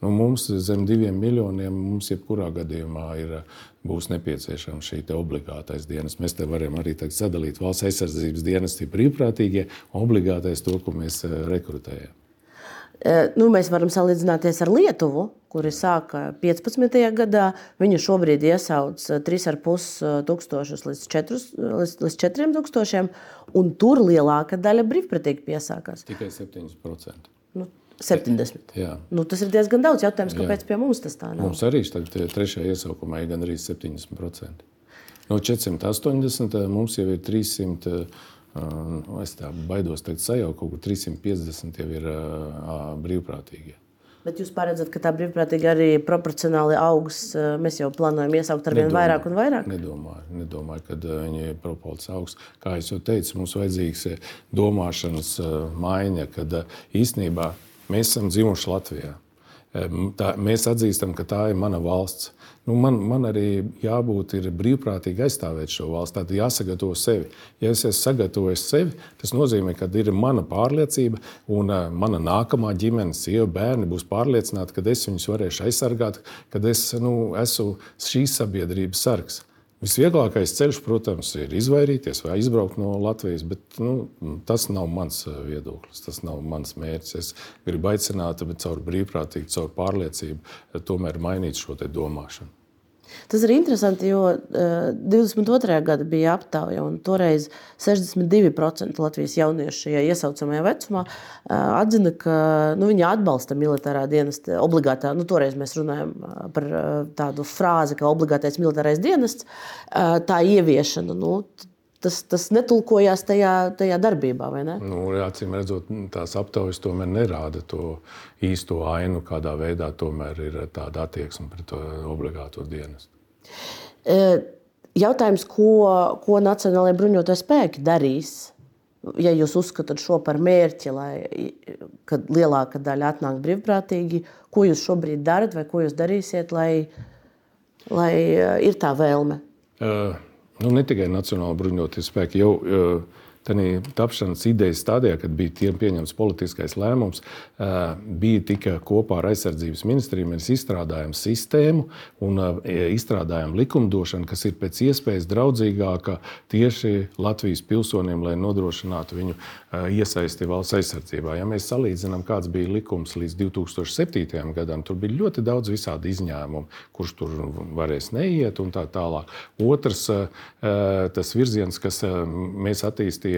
nu, mums zem diviem miljoniem mums jebkurā gadījumā ir, būs nepieciešama šī obligātais dienas. Mēs te varam arī sadalīt valsts aizsardzības dienas, tie brīvprātīgie, obligātais to, ko mēs eh, rekrutējam. Nu, mēs varam salīdzināties ar Lietuvu, kuri sāka 15. gadā. Viņi šobrīd iesauc 3,5 tūkstošus līdz 4, līdz 4 tūkstošiem, un tur lielākā daļa brīvprātīgi piesākās. Tikai 7%. Nu, 70. Jā. Nu, tas ir diezgan daudz. Jautājums, kāpēc Jā. pie mums tas tā nav? Mums arī trešajā iesaukumā ir gandrīz 70%. No 480 mums jau ir 300. Nu, es tā baidos teikt, sajaukt, kaut kur 350 jau ir brīvprātīgie. Bet jūs paredzat, ka tā brīvprātīgi arī proporcionāli augs. Mēs jau plānojam iesaukt ar vien vairāk un vairāk. Nedomāju, nedomāju ka viņi ir proporcionāli augs. Kā jau teicu, mums vajadzīgs domāšanas maiņa, kad īstenībā mēs esam dzimuši Latvijā. Tā, mēs atzīstam, ka tā ir mana valsts. Nu, man, man arī jābūt brīvprātīgi aizstāvēt šo valsti. Tad jāsagatavo sevi. Ja es esmu sagatavojis sevi, tas nozīmē, ka ir mana pārliecība, un uh, mana nākamā ģimene, sieva, bērni būs pārliecināti, ka es viņus varēšu aizsargāt, ka es nu, esmu šīs sabiedrības sargs. Visvieglākais ceļš, protams, ir izvairīties vai izbraukt no Latvijas, bet nu, tas nav mans eh, viedoklis, tas nav mans mērķis. Es gribu aicināt, bet caur brīvprātīgu, caur pārliecību, eh, tomēr mainīt šo domāšanu. Tas ir interesanti, jo uh, eh, 22. gada bija aptauja, un toreiz 62% Latvijas jauniešu šajā iesaucamajā vecumā uh, atzina, ka nu, viņi atbalsta militārā dienesta obligātā. Nu, toreiz mēs runājam eh, par uh, tādu frāzi, kā obligātais militārais dienests, uh, tā ieviešana. Nu, tas, tas netulkojās tajā, tajā darbībā. Nu, acīm redzot, tās aptaujas tomēr nerāda to īsto ainu, kādā veidā ir tāda attieksme pret to obligāto dienestu. E, jautājums, ko, ko Nacionālajie bruņotie spēki darīs? Ja jūs uzskatāt šo par mērķi, lai lielākā daļa atnāk brīvprātīgi, ko jūs šobrīd darat, vai ko jūs darīsiet, lai, lai e, ir tā vēlme? Uh nu, ne tikai Nacionāla bruņoties spēki. Jau, tapšanas idejas stadijā, kad bija pieņemts politiskais lēmums, bija tikai kopā ar aizsardzības ministriju. Mēs izstrādājam sistēmu un izstrādājam likumdošanu, kas ir pēc iespējas draudzīgāka tieši Latvijas pilsoniem, lai nodrošinātu viņu iesaisti valsts aizsardzībā. Ja mēs salīdzinām, kāds bija likums līdz 2007. gadam, tur bija ļoti daudz visādi izņēmumu, kurš tur varēs neiet un tā tālāk. Otrs, tas virziens, kas mēs attīstījām,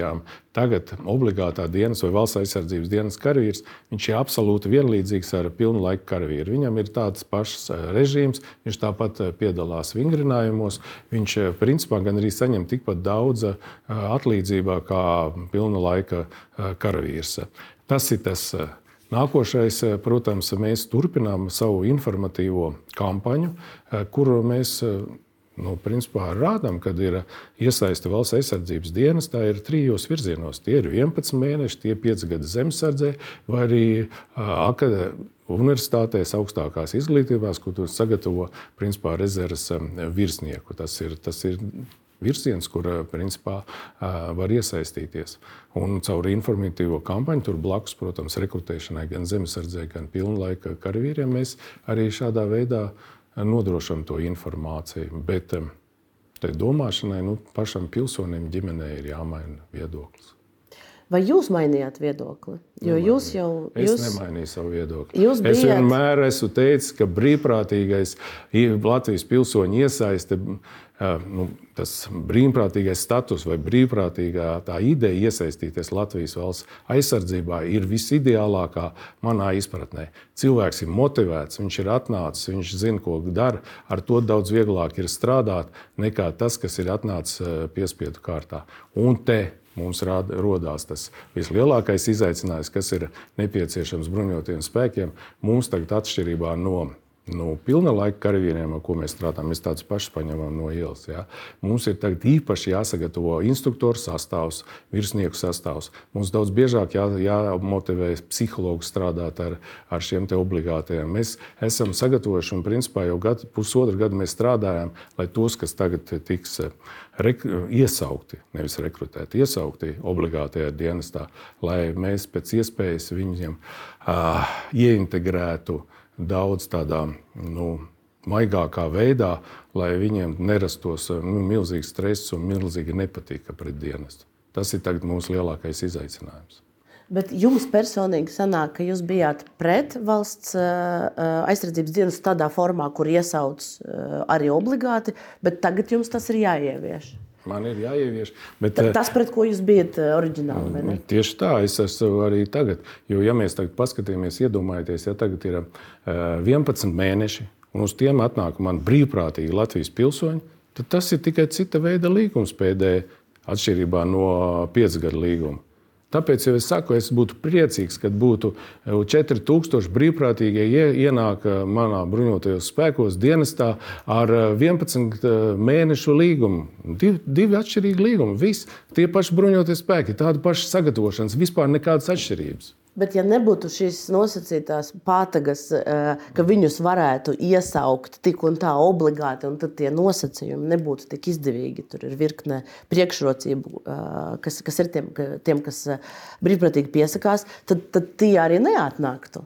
tagad obligātā dienas vai valsts aizsardzības dienas karavīrs, ir absolūti vienlīdzīgs ar pilnu laiku karavīru. Viņam ir tāds pašs režīms, viņš tāpat piedalās vingrinājumos, viņš principā gan arī saņem tikpat daudz atlīdzībā kā pilna laika karavīrs. Tas ir tas. Nākošais, protams, mēs turpinām savu informatīvo kampaņu, kuru mēs Nu, principā rādām, kad ir iesaistīta valsts aizsardzības dienas, tā ir trijos virzienos. Tie ir 11 mēneši, tie ir 5 gadi zemesardzē, vai arī universitātēs, augstākās izglītībās, kur tu sagatavo principā, rezerves virsnieku. Tas ir, tas ir virziens, kur principā, var iesaistīties. Un caur informatīvo kampaņu, tur blakus, protams, rekrutēšanai gan zemesardzē, gan pilnlaika karavīriem, mēs arī šādā veidā nodrošinām to informāciju. Bet tai domāšanai nu, pašam pilsonim, ģimenei ir jāmaina viedoklis. Vai jūs mainījāt viedokli? Jo Nemainīju. jūs jau. Es Jūs, nemainīju savu viedokli. jūs Es bijāt- vienmēr esmu teicis, ka brīvprātīgais Latvijas pilsoņu iesaiste, nu, tas brīvprātīgais status vai brīvprātīgā tā ideja iesaistīties Latvijas valsts aizsardzībā ir visideālākā manā izpratnē. Cilvēks ir motivēts, viņš ir atnācis, viņš zina, ko dara. Ar to daudz vieglāk ir strādāt nekā tas, kas ir atnācis eh, piespiedu kārtā. Un te mums rāda, rodās tas vislielākais izaicinājums, kas ir nepieciešams bruņotajiem spēkiem. Mums tagad, atšķirībā no nu, pilna laika karavīriem, ar ko mēs strādājam, mēs tādus pašus paņemam no ielas. Ja? Mums ir tagad īpaši jāsagatavo instruktoru sastāvs, virsnieku sastāvs. Mums daudz biežāk jā, jāmotivē psihologs strādāt ar, ar šiem obligātajiem. Mēs esam sagatavojuši un principā jau gadu, pusotru gadu mēs strādājam, lai tos, kas tagad tiks rek, iesaukti, nevis rekrutēti, iesaukti obligātajā dienestā, lai mēs pēc iespējas viņiem uh, ieintegrētu daudz tādā nu, maigākā veidā, lai viņiem nerastos nu, milzīgs stress un milzīga nepatika pret dienestu. Tas ir mūsu lielākais izaicinājums. Bet jums personīgi sanāk, ka jūs bijāt pret valsts uh, aizsardzības dienas tādā formā, kur iesauc uh, arī obligāti, bet tagad jums tas ir jāievieš. Man ir jāievieš. Bet, Ta- Tas, pret ko jūs bijat uh, oriģināli, vai ne? Tieši tā, es esmu arī tagad. Jo, ja mēs tagad paskatāmies, iedomājieties, ja tagad ir uh, 11 mēneši, un uz tiem atnāk man brīvprātīgi Latvijas pilsoņi, tad tas ir tikai cita veida līgums pēdējā, atšķirībā no 5 gadu līguma. Tāpēc jau es saku, es būtu priecīgs, kad būtu 4000 brīvprātīgie ie- ienāk eh, manā bruņotajos spēkos dienestā ar eh, 11 mēnešu līgumu. Div, divi atšķirīgi līgumi. Visi tie paši bruņotie spēki, tāda paša sagatavošanas, vispār nekādas atšķirības. Bet, ja nebūtu šīs nosacītās pātagas, eh, ka viņus varētu iesaukt tik un tā obligāti, un tad tie nosacījumi nebūtu tik izdevīgi, tur ir virkne priekšrocību, eh, kas, kas ir tiem, tiem kas eh, brīvprātīgi piesakās, tad, tad tie arī neatnāktu.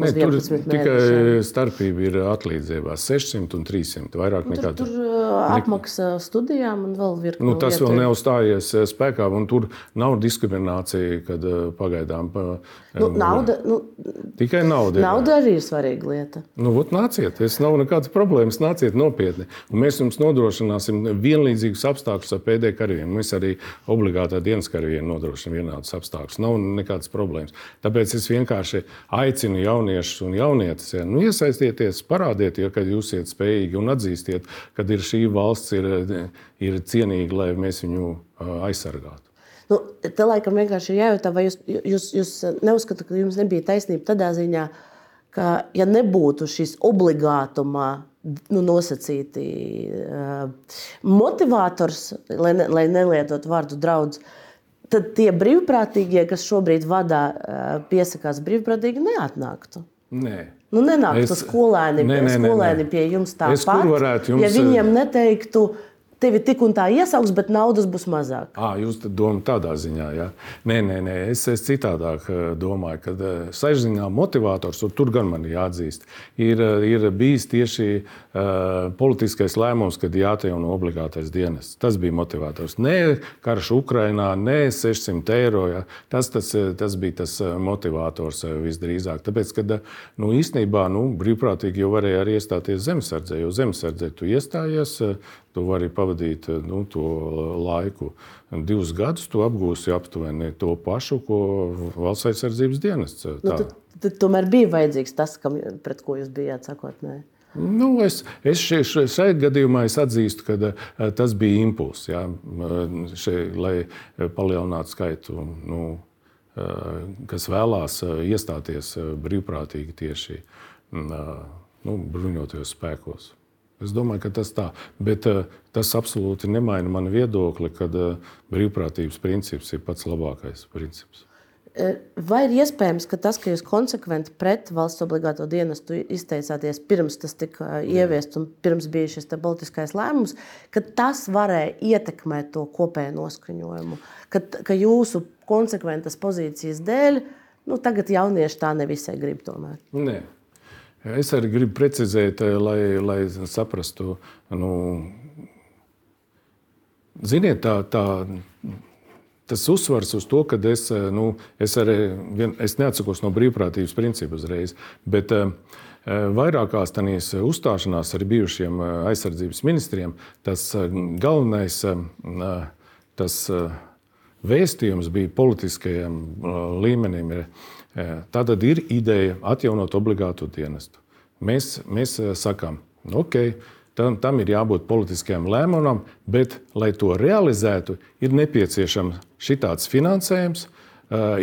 Ne, tur 11 tikai starpība ir atlīdzībās 600 un 300. Vairāk Nu, nekā Tur, tur eh, apmaksa studijām un vēl virkni. Nu, tas vēl nav stājies eh, spēkā, un tur nav diskriminācija, kad eh, pagaidām pa- Nu, nauda, nu, tikai nauda. nauda arī ir svarīga lieta. Nu, ot, nāciet, es nav nekādas problēmas, nāciet nopietni. Un mēs jums nodrošināsim vienlīdzīgus apstākļus ar PD karavīriem. Mēs arī obligātā dienas karavīriem nodrošinām vienādus apstākļus. Nav nekādas problēmas. Tāpēc es vienkārši aicinu jauniešus un jaunietes, ja, nu, iesaistieties, parādiet, ja, ka jūs esat spējīgi un atzīstiet, ka šī valsts ir, ir cienīga, lai mēs viņu aizsargātu. Nu, te laikam vienkārši ir jājautā, vai jūs, jūs, jūs neuzskatāt, ka jums nebija taisnība tādā ziņā, ka, ja nebūtu šis obligātumā nu, nosacīti uh, motivators, lai, ne, lai nelietotu vārdu draudz, tad tie brīvprātīgie, kas šobrīd vadā, uh, piesakās brīvprātīgi, neatnāktu. Nē. Nu, nenāktu Es- skolēni, Nē, nē, nē, nē. skolēni pie jums tāpat. jums, ja viņiem neteiktu, tevi tik un tā iesaugs, bet naudas būs mazāk. À, jūs domājat tādā ziņā, ja? Nē, nē, nē es, es citādāk domāju, ka saistībā motivators, un tur gan man jāatzīst, ir, ir bijis tieši politiskais lēmums, kad jāatjauno obligātais dienas. Tas bija motivators. Nē, karš Ukrainā, nē, 600 eiro. Ja? Tas, tas, tas bija tas motivators visdrīzāk. Tāpēc, kad nu, īstenībā nu, brīvprātīgi jau varēja arī iestāties zemesardzē, jo zemesardzē tu iestājies tu vari pavadīt nu, to laiku. Divus gadus tu apgūsi aptuveni to pašu, ko valsts aizsardzības dienests. Nu, tad, tad tomēr bija vajadzīgs tas, kam, pret ko jūs bijāt sakotnēji. Nu, es es šeit gadījumā es atzīstu, ka uh, tas bija impulss, šeit, lai palielinātu skaitu, nu, kas vēlās iestāties brīvprātīgi tieši nu, bruņotajos spēkos. Es domāju, ka tas tā, bet tas absolūti nemaina manu viedokli, ka brīvprātības princips ir pats labākais princips. Eh, vai ir iespējams, ka tas, ka jūs konsekventi pret valsts obligāto dienestu izteicāties pirms tas tika ieviests un pirms bija šis politiskais lēmums, ka tas varēja ietekmēt to kopējo noskaņojumu? Ka, ka jūsu konsekventas pozīcijas dēļ nu, tagad jaunieši tā nevisai grib tomēr? Nē. Es arī gribu precizēt, eh, lai, lai saprastu, nu, ziniet, tā, tā, tas uzsvars uz to, ka es, eh, nu, es, arī, vien, es neatsakos no brīvprātības principa uzreiz, bet uh, vairākās tādās uzstāšanās ar bijušiem aizsardzības ministriem tas galvenais tas vēstījums bija politiskajam līmenim. Tā tad ir ideja atjaunot obligātu dienestu. Mēs, mēs sakām, nu, ok, tam, tam ir jābūt politiskajam lēmumam, bet, lai to realizētu, ir nepieciešams šitāds finansējums,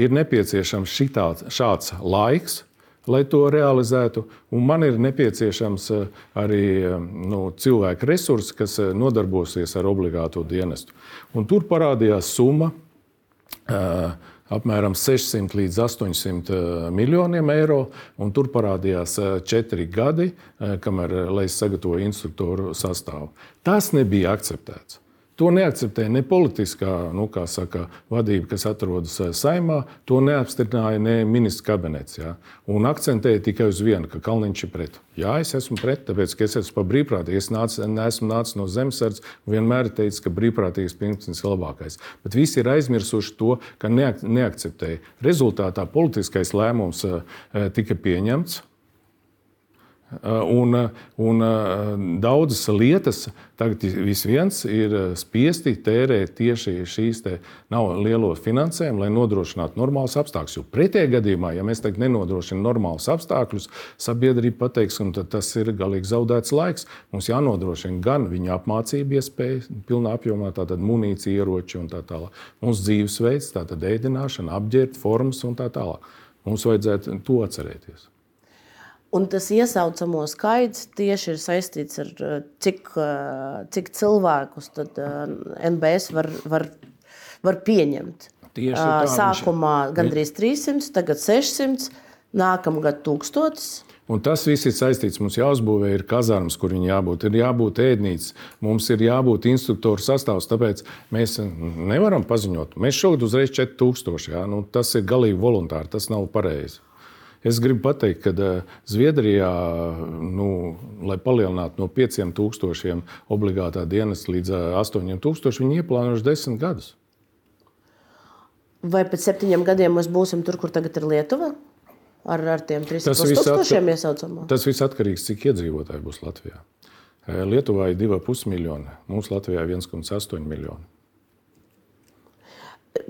ir nepieciešams šitāds, šāds laiks, lai to realizētu. Un man ir nepieciešams arī nu, cilvēku resursi, kas nodarbosies ar obligāto dienestu. Un tur parādījās summa. Uh, apmēram 600 līdz 800 eh, miljoniem eiro. Tur parādījās eh, četri gadi, eh, kamēr es sagatavoju instruktoru sastāvu. Tas nebija akceptēts. To neakceptēja ne politiskā nu, saka, vadība, kas atrodas eh, saimā, to neapstiprināja ne ministrs kabinets. Ja? Un akcentēja tikai uz vienu, ka Kalniņš ir pret. Jā, es esmu pret, tāpēc, ka es esmu par brīvprātīgu. Es nāc, neesmu nācis no zemesardzes un vienmēr teicu, ka brīvprātīgs princips ir labākais. Bet visi ir aizmirsuši to, ka neak neakceptēja. Rezultātā politiskais lēmums uh, tika pieņemts un, uh, un uh, daudzas lietas tagad viens ir spiesti tērēt tieši šīs nav lielo finansējumu, lai nodrošinātu normālus apstākļus. Jo pretējā gadījumā, ja mēs tagad nenodrošinām normālus apstākļus, sabiedrība pateiks, ka tas ir galīgi zaudēts laiks. Mums jānodrošina gan viņa apmācība, iespēja pilnā apjomā, tātad munīcija, ieroči un tā tālāk. Mums dzīvesveids, tātad ēdināšana, apģērbt, formas un tā tālāk. Mums vajadzētu to atcerēties. Un tas iesaucamo skaits tieši ir saistīts ar to, eh, cik, eh, cik cilvēkus eh, NBS var, var, var pieņemt. Tieši tā, Sākumā gandrīz 300, tagad 600, nākamgad 1000. Un tas viss ir saistīts. Mums jāuzbūvē ir kazarmas, kur viņi jābūt. Ir jābūt ēdnīcas, mums ir jābūt instruktoru sastāvs. Tāpēc mēs nevaram paziņot. Mēs šogad uzreiz 4000. Jā? Nu, tas ir galīgi voluntāri, tas nav pareizi. Es gribu pateikt, ka eh, Zviedrijā, nu, lai palielinātu no 5000 obligātā dienas līdz 8000, eh, viņi ieplānojuši 10 gadus. Vai pēc septiņiem gadiem mēs būsim tur, kur tagad ir Lietuva? Ar, ar tiem 300 tūkstošiem iesaucamā? Tas viss atkarīgs, cik iedzīvotāji būs Latvijā. Eh, Lietuvā ir 2,5 miljoni, mums Latvijā ir 1,8 miljoni.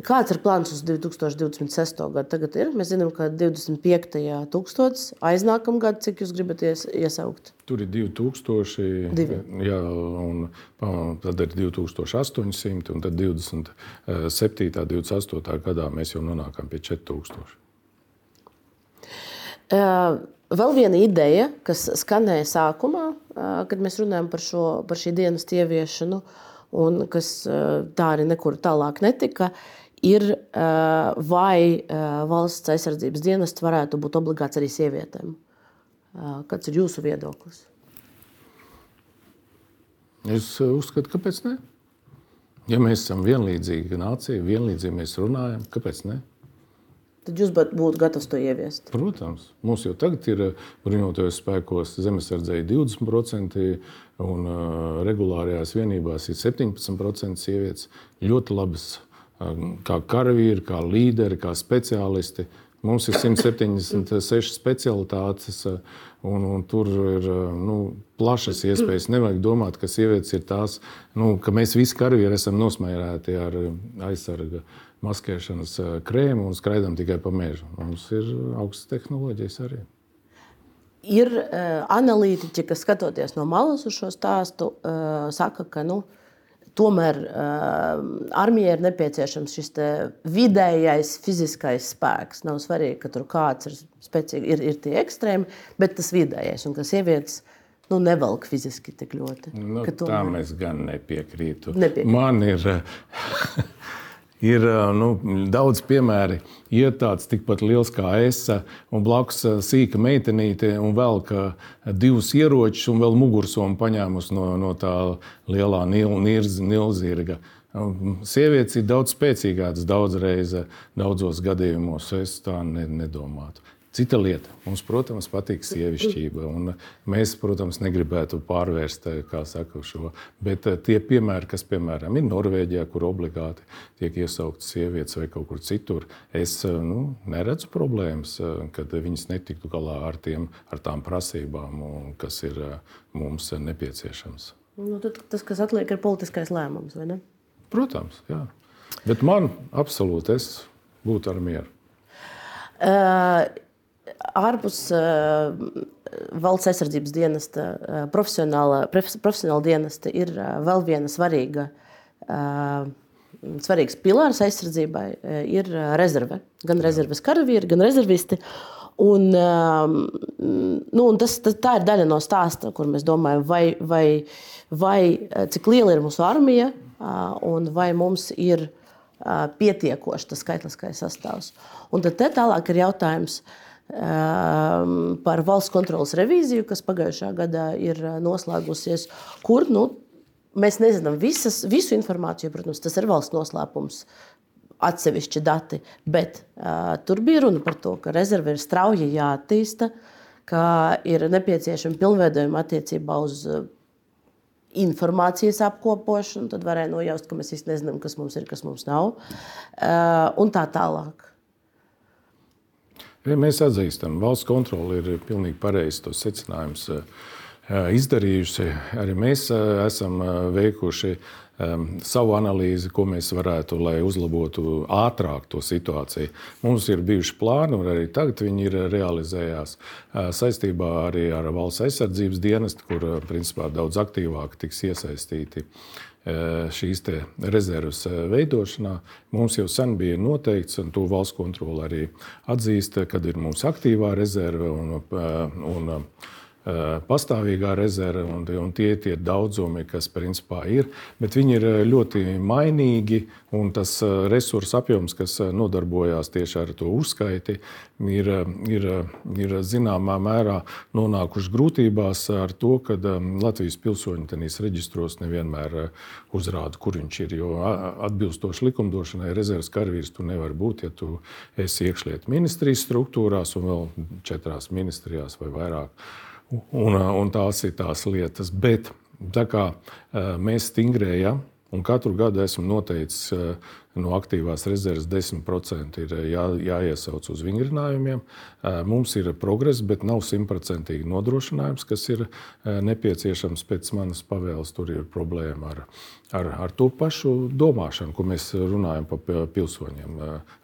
Kāds ir plāns uz 2026. gadu? Tagad ir. Mēs zinām, ka 25. gada aiznākamā gada, cik jūs gribat iesaukt? Tur ir 2000, Divi. jā, un tad ir 2800, un tad 27. un 28. gadā mēs jau nonākam pie 4000. Uh, Vēl viena ideja, kas skanēja sākumā, kad mēs runājam par, šo, par šī dienas ieviešanu, uh, un kas tā arī nekur tālāk netika, ir vai valsts aizsardzības dienests varētu būt obligāts arī sievietēm. Kāds ir jūsu viedoklis? Es uzskatu, kāpēc ne? Ja mēs esam vienlīdzīgi nācija, vienlīdzīgi mēs runājam, kāpēc ne? Tad jūs būtu gatavs to ieviest. Protams, mums jau tagad ir bruņotajos spēkos zemesardzēji 20%, un uh, regulārajās vienībās ir 17% sievietes. Ļoti labas, uh, kā karavīri, kā līderi, kā speciālisti. Mums ir 176 specialitātes. Un, un tur ir nu, plašas iespējas. Nevajag domāt, ka sievietes ir tās, nu, ka mēs visi karavīri esam nosmērēti ar aizsarga maskēšanas krēmu un skraidām tikai pa mežu. Mums ir augstas tehnoloģijas arī. Ir uh, analītiķi, kas skatoties no malas uz šo stāstu, uh, saka, ka nu, tomēr uh, armijai ir nepieciešams šis vidējais fiziskais spēks. Nav svarīgi, ka tur kāds ir spēcīgi, ir, ir tie ekstrēmi, bet tas vidējais un ka sievietes nu, nevelk fiziski tik ļoti. Nu, tomēr... Tā mēs gan nepiekrītu. Nepiekrīt. Man ir. Ir nu, daudz piemēru. Ir tāds tikpat liels kā es, un blakus sīka meitenīte, un vēl divus ieročus, un vēl mugursomu paņēmusi no, no tā lielā nilzirga. Sievietes ir daudz spēcīgākas, daudzreiz, daudzos gadījumos. Es tā nedomātu. Cita lieta. Mums, protams, patīk sievišķība. Mēs, protams, negribētu pārvērst saka, šo. Bet eh, tie piemēri, kas piemēram ir Norvēģijā, kur obligāti tiek iesauktas sievietes vai kaut kur citur, es eh, nu, neredzu problēmas, eh, kad viņas netiktu galā ar, tiem, ar tām prasībām, kas ir mums nepieciešams. Nu, tas, kas atliek, ir politiskais lēmums, vai ne? Protams, jā. Bet man absolūti es būtu ar mieru. Uh, ārpus uh, valsts aizsardzības dienesta, uh, profesionāla, profesionāla dienesta ir uh, vēl viena svarīga. Uh, Svarīgs pilārs aizsardzībai ir rezerve. Gan rezerves karavīri, gan rezervisti. Un, nu, un tas, tas, tā ir daļa no stāsta, kur mēs domājam, vai, vai, vai cik liela ir mūsu armija, un vai mums ir pietiekoši tas skaitliskais sastāvs. Un tad tālāk ir jautājums, uh, par valsts kontrolas revīziju, kas pagājušā gadā ir noslēgusies, kur nu, mēs nezinām visas, visu informāciju. Protams, tas ir valsts noslēpums, atsevišķi dati, bet uh, tur bija runa par to, ka rezerve ir strauji jāattīsta, ka ir nepieciešama pilnveidojuma attiecībā uz informācijas apkopošanu. Tad varēja nojaust, ka mēs īstenībā nezinām, kas mums ir, kas mums nav, uh, un tā tālāk. Mēs atzīstam, valsts kontrole ir pilnīgi pareizi tos secinājumus eh, izdarījusi. Arī mēs eh, esam eh, veikuši savu analīzi, ko mēs varētu, lai uzlabotu ātrāk to situāciju. Mums ir bijuši plāni, un arī tagad viņi ir realizējās saistībā arī ar valsts aizsardzības dienestu, kur principā daudz aktīvāk tiks iesaistīti šīs rezerves veidošanā. Mums jau sen bija noteikts, un to valsts kontrole arī atzīst, kad ir mūsu aktīvā rezerve un, un pastāvīgā rezerve, un, un tie ir tie daudzumi, kas principā ir. Bet viņi ir ļoti mainīgi, un tas resursu apjoms, kas nodarbojās tieši ar to uzskaiti, ir, ir, ir zināmā mērā nonākuši grūtībās ar to, ka Latvijas pilsoņi tenīs reģistros nevienmēr uzrāda, kur viņš ir. Jo atbilstoši likumdošanai rezerves karavīrs tu nevar būt, ja tu esi iekšlietu ministrijas struktūrās un vēl četrās ministrijās vai vairāk. Un, un tās ir tās lietas. Bet kā mēs stingrējam, un katru gadu esmu noteicis no aktīvās rezerves 10% ir jā, jāiesauc uz vingrinājumiem. Mums ir progress, bet nav simtprocentīgi nodrošinājums, kas ir nepieciešams pēc manas pavēles. Tur ir problēma ar, ar, ar to pašu domāšanu, ko mēs runājam par pilsoņiem.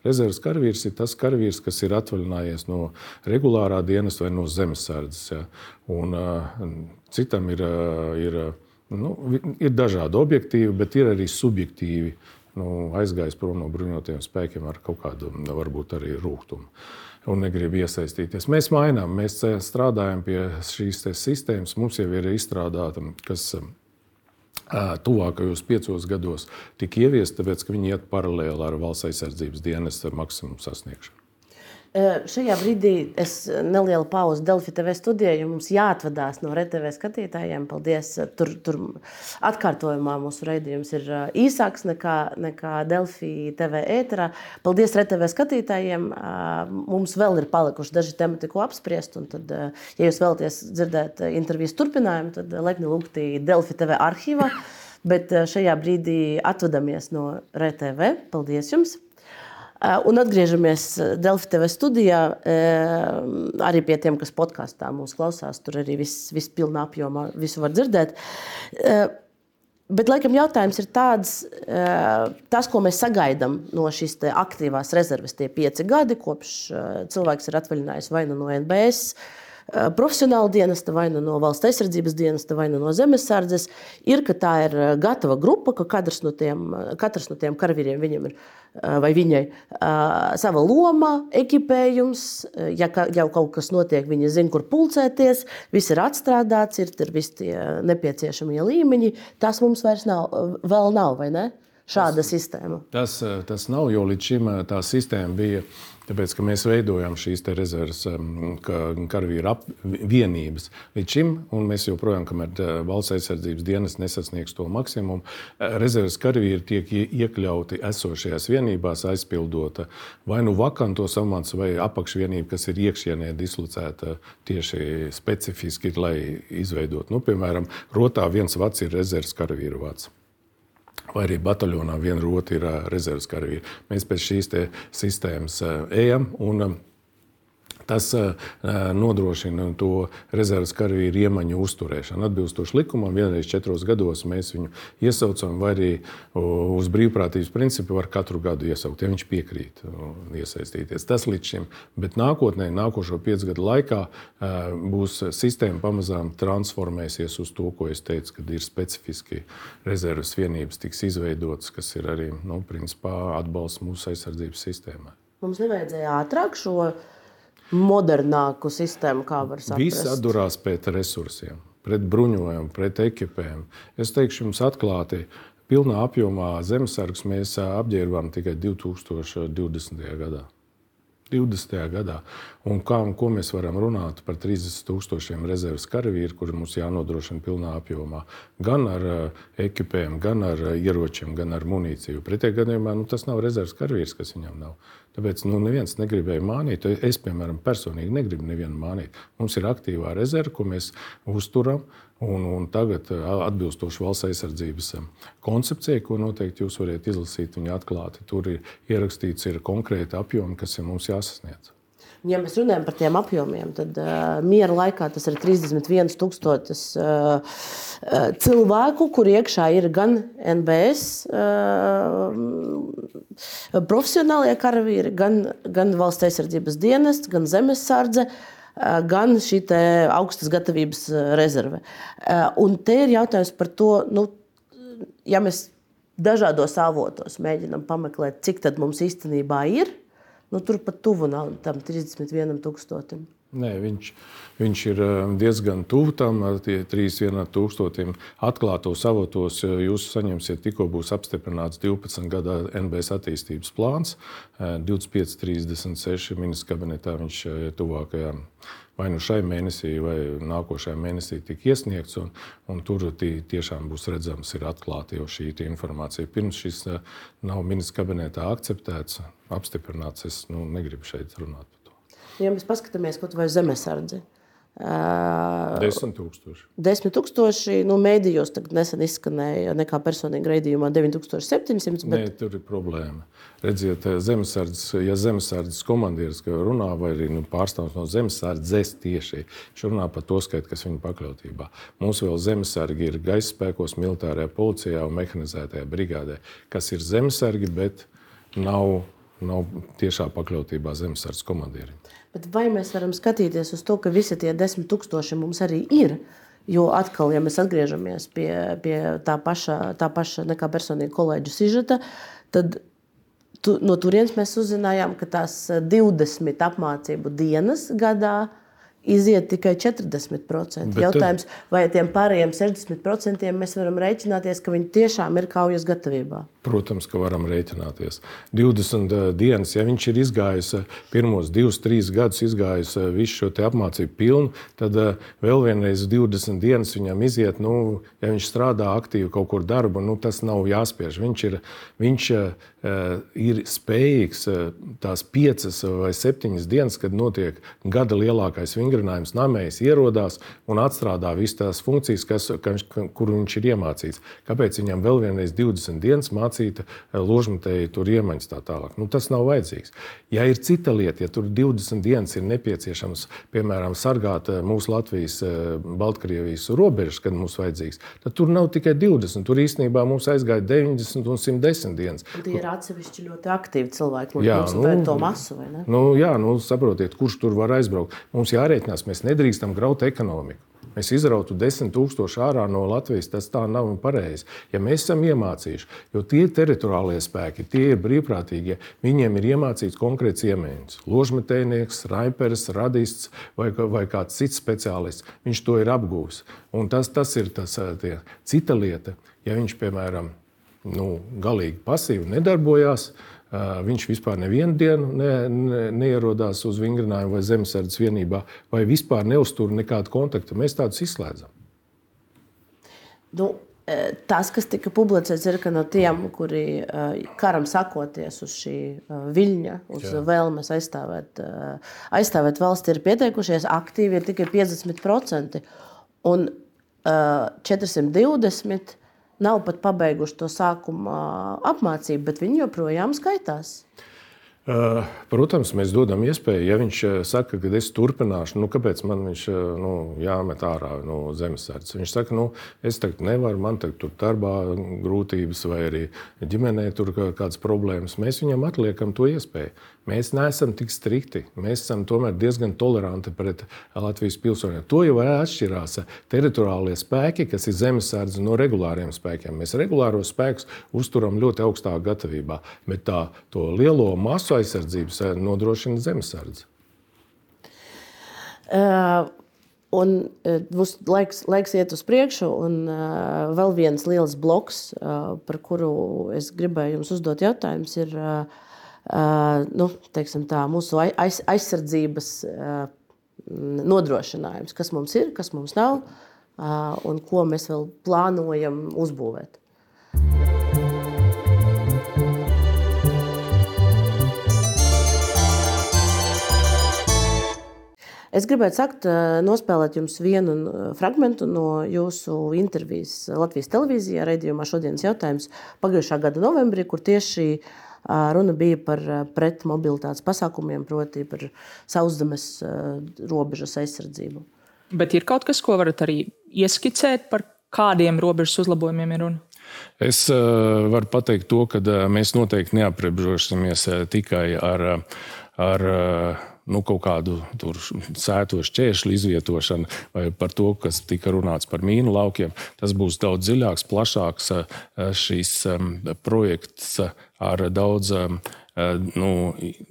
Rezerves karavīrs ir tas karavīrs, kas ir atvaļinājies no regulārā dienas vai no zemesardzes. Ja. Un, citam ir, ir, nu, ir dažādi objektīvi, bet ir arī subjektīvi nu, aizgājis prom no bruņotajiem spēkiem ar kaut kādu, varbūt arī rūkumu. Un negrib iesaistīties. Mēs mainām, mēs strādājam pie šīs sistēmas. Mums jau ir izstrādāta, kas tuvākajos piecos gados tika ieviesta, tāpēc ka viņi iet paralēli ar valsts aizsardzības dienas maksimumu sasniegšanu. Šajā brīdī es nelielu pauzi Delfi TV studijā, jo mums jāatvadās no RTV skatītājiem. Paldies! Tur, tur atkārtojumā mūsu raidījums ir īsāks nekā, nekā Delfi TV ēterā. Paldies RTV skatītājiem! Mums vēl ir palikuši daži temati, ko apspriest. Tad, ja jūs vēlaties dzirdēt intervijas turpinājumu, tad lepni lūgti Delfi TV arhīvā. Bet šajā brīdī atvadamies no RTV. Paldies jums! Un atgriežamies eh, Delfi TV studijā. Eh, arī pie tiem, kas podkāstā mūsu klausās, tur arī viss vis pilnā apjomā visu var dzirdēt. Bet, laikam, jautājums ir tāds, tas, ko mēs sagaidām no šīs aktīvās rezerves, tie pieci gadi, kopš cilvēks ir atvaļinājis vai nu no NBS profesionāla dienesta, vai nu no valsts aizsardzības dienesta, vai nu no zemesardzes, ir, ka tā ir gatava grupa, ka katrs no tiem, katrs no tiem karavīriem viņam ir vai viņai sava loma, ekipējums. Ja jau kaut kas notiek, viņi zina, kur pulcēties, viss ir atstrādāts, ir, ir visi tie nepieciešamie līmeņi. Tas mums vairs nav, vēl nav, vai ne? Šāda tas, sistēma. Tas, tas nav, jo līdz šim tā sistēma bija Tāpēc, ka mēs veidojam šīs rezerves, um, karavīru vienības līdz šim, un mēs joprojām, kamēr uh, valsts aizsardzības dienas nesasniegs to maksimumu, uh, rezerves karavīri tiek iekļauti esošajās vienībās, aizpildot vai nu vakantos amats, vai apakšvienību, kas ir iekšienē dislocēta tieši specifiski, lai izveidotu. Nu, piemēram, rotā viens vats ir rezerves karavīru vats vai arī bataljonā viena rota ir rezerves karavīri. Mēs pēc šīs sistēmas ejam. Un, Tas nodrošina to rezerves karavīru iemaņu uzturēšanu. Atbilstoši likumam, vienreiz četros gados mēs viņu iesaucam, vai arī uz brīvprātības principu var katru gadu iesaukt, ja viņš piekrīt iesaistīties. Tas līdz šim, bet nākotnē, nākošo piecu gadu laikā būs sistēma pamazām transformēsies uz to, ko es teicu, kad ir specifiski rezerves vienības tiks izveidotas, kas ir arī nu, principā, atbalsts mūsu aizsardzības sistēmai. Mums nevajadzēja ātrāk šo modernāku sistēmu, kā var saprast. Viss atdurās pēc resursiem, pret bruņojumu, pret ekipēm. Es teikšu jums atklāti, pilnā apjomā zemesargus mēs apģērbām tikai 2020. gadā. 20. gadā. Un kā, un ko mēs varam runāt par 30 tūkstošiem rezerves karavīru, kuri mums jānodrošina pilnā apjomā. Gan ar ekipēm, gan ar ieročiem, gan ar munīciju. Pretējā gadījumā nu, tas nav rezerves karavīrs, kas viņam nav. Tāpēc nu, neviens negribēja mānīt. Es, piemēram, personīgi negribu nevienu mānīt. Mums ir aktīvā rezerve, ko mēs uzturam. Un, un tagad, atbilstoši valsts aizsardzības koncepcijai, ko noteikti jūs varat izlasīt, viņa atklāti tur ir ierakstīts ir konkrēti apjomi, kas ir mums jāsasniedz. Ja mēs runājam par tiem apjomiem, tad uh, miera laikā tas ir 31,000 uh, cilvēku, kur iekšā ir gan NBS uh, profesionālie karavīri, gan, gan valsts aizsardzības dienests, gan zemesardze. Uh, gan šī augstas gatavības rezerve. Un te ir jautājums par to, nu, ja mēs dažādos avotos mēģinām pameklēt, cik tad mums īstenībā ir, nu, tur pat tuvu nav tam 31 tūkstotim. Nē, viņš, viņš ir eh, diezgan tuvu tam 31 tūkstotim. Atklātos avotos jūs saņemsiet, tikko būs apstiprināts 12 gada NBS attīstības plāns. 25, 36 ministrs kabinetā viņš eh, tuvākajā vai nu šai mēnesī, vai nākošajā mēnesī tika iesniegts. Un, un tur tiešām būs redzams, ir atklāta jau šī informācija. Pirms šis eh, nav ministrs kabinetā akceptēts, apstiprināts, es nu, negribu šeit runāt par to. Ja mēs paskatāmies kaut vai zemesardzi. Desmit tūkstoši. Desmit tūkstoši. Nu, mēdījos nesen izskanēja nekā personīga raidījumā 9700. Bet... Nē, tur ir problēma. Redziet, zemesardzes, ja zemesardzes komandieris runā, vai arī nu, pārstāvs no zemesardzes tieši, viņš runā par to skaitu, kas viņa pakļautībā. Mums vēl zemesargi ir gaisa spēkos, militārajā policijā un mehanizētajā brigādē, kas ir zemesargi, bet nav, nav tiešā pakļautībā zemesardzes komandierim. Bet vai mēs varam skatīties uz to, ka visi tie desmit tūkstoši mums arī ir? Jo atkal, ja mēs atgriežamies pie, pie tā paša, tā paša nekā personīga kolēģa sižeta, tad tu, no turienes mēs uzzinājām, ka tās 20 apmācību dienas gadā iziet tikai 40%. Bet Jautājums, vai tiem pārējiem 60% mēs varam rēķināties, ka viņi tiešām ir kaujas gatavībā? Protams, ka varam rēķināties. 20 uh, dienas, ja viņš ir izgājis uh, pirmos divus, trīs gadus, izgājis uh, visu šo apmācību pilnu, tad vēl vienreiz 20 dienas viņam iziet. Nu, ja viņš strādā aktīvi kaut kur darbu, nu, tas nav jāspiež. Viņš ir, viņš ir spējīgs tās piecas vai septiņas dienas, kad notiek gada lielākais vingrinājums, namējs ierodās un atstrādā visas tās funkcijas, kas, kur viņš ir iemācīts. Kāpēc viņam vēl vienreiz 20 dienas mācīt? Mācīta eh, ložmetēji tur iemaņas tā tālāk. Nu, tas nav vajadzīgs. Ja ir cita lieta, ja tur 20 dienas ir nepieciešams, piemēram, sargāt eh, mūsu Latvijas, eh, Baltkrievijas robežas, kad mums vajadzīgs, tad tur nav tikai 20. Tur īstenībā mums aizgāja 90 un 110 dienas. Un tie ir atsevišķi ļoti aktīvi cilvēki, kuriem mums nu, to masu. Nu, jā, nu, saprotiet, kurš tur var aizbraukt. Mums jārēķinās, mēs nedrīkstam graut ekonomiku mēs izrautu desmit tūkstoši ārā no Latvijas, tas tā nav pareizi. Ja mēs esam iemācījuši, jo tie teritoriālie spēki, tie ir brīvprātīgie, viņiem ir iemācīts konkrēts iemēģinājums. Ložmetējnieks, raiperis, radists vai, vai kāds cits speciālists, viņš to ir apgūvis. Un tas, tas ir tas, tie. cita lieta, ja viņš, piemēram, nu, galīgi pasīvi nedarbojās, uh, Viņš vispār nevienu dienu ne, ne, neierodās uz vingrinājumu vai zemesardzes vienībā, vai vispār neuztur nekādu kontaktu. Mēs tādus izslēdzam. Nu, tas, kas tika publicēts, ir, ka no tiem, kuri karam sakoties uz šī viļņa, uz Jā. vēlmes aizstāvēt, aizstāvēt valsti, ir pieteikušies aktīvi, ir tikai 50%. Un 420 nav pat pabeiguši to sākuma apmācību, bet viņi joprojām skaitās. Protams, mēs dodam iespēju, ja viņš saka, ka es turpināšu, nu, kāpēc man viņš nu, jāmet ārā no zemesardzes. Viņš saka, nu, es tagad nevaru, man tagad tur darbā grūtības vai arī ģimenē tur kādas problēmas. Mēs viņam atliekam to iespēju. Mēs neesam tik strikti. Mēs esam tomēr diezgan toleranti pret Latvijas pilsoņiem. To jau atšķirās teritoriālie spēki, kas ir zemesardze no regulāriem spēkiem. Mēs regulāros spēkus uzturam ļoti augstā gatavībā, bet tā lielo masu aizsardzības nodrošina zemesardze. Uh. Un mums laiks, laiks iet uz priekšu, un uh, vēl viens liels bloks, uh, par kuru es gribēju jums uzdot jautājumus, ir uh, nu, tā, mūsu aiz, aizsardzības nodrošinājums, kas mums ir, kas mums nav un ko mēs vēl plānojam uzbūvēt. Es gribētu sakt, nospēlēt jums vienu fragment no jūsu intervijas Latvijas televīzijā, raidījumā šodienas jautājums pagājušā gada novembrī, kur tieši Runa bija par pretmobilitātes pasākumiem, proti, par sauszemes robežas aizsardzību. Bet ir kaut kas, ko varat arī ieskicēt, par kādiem robežas uzlabojumiem ir runa? Es uh, varu pateikt to, ka uh, mēs noteikti neaprobežosimies uh, tikai ar, ar nu, kaut kādu sētošu ķēršļu izvietošanu, vai par to, kas tika runāts par mīnu laukiem. Tas būs daudz dziļāks, plašāks eh, šīs projekts ar daudz eh, nu,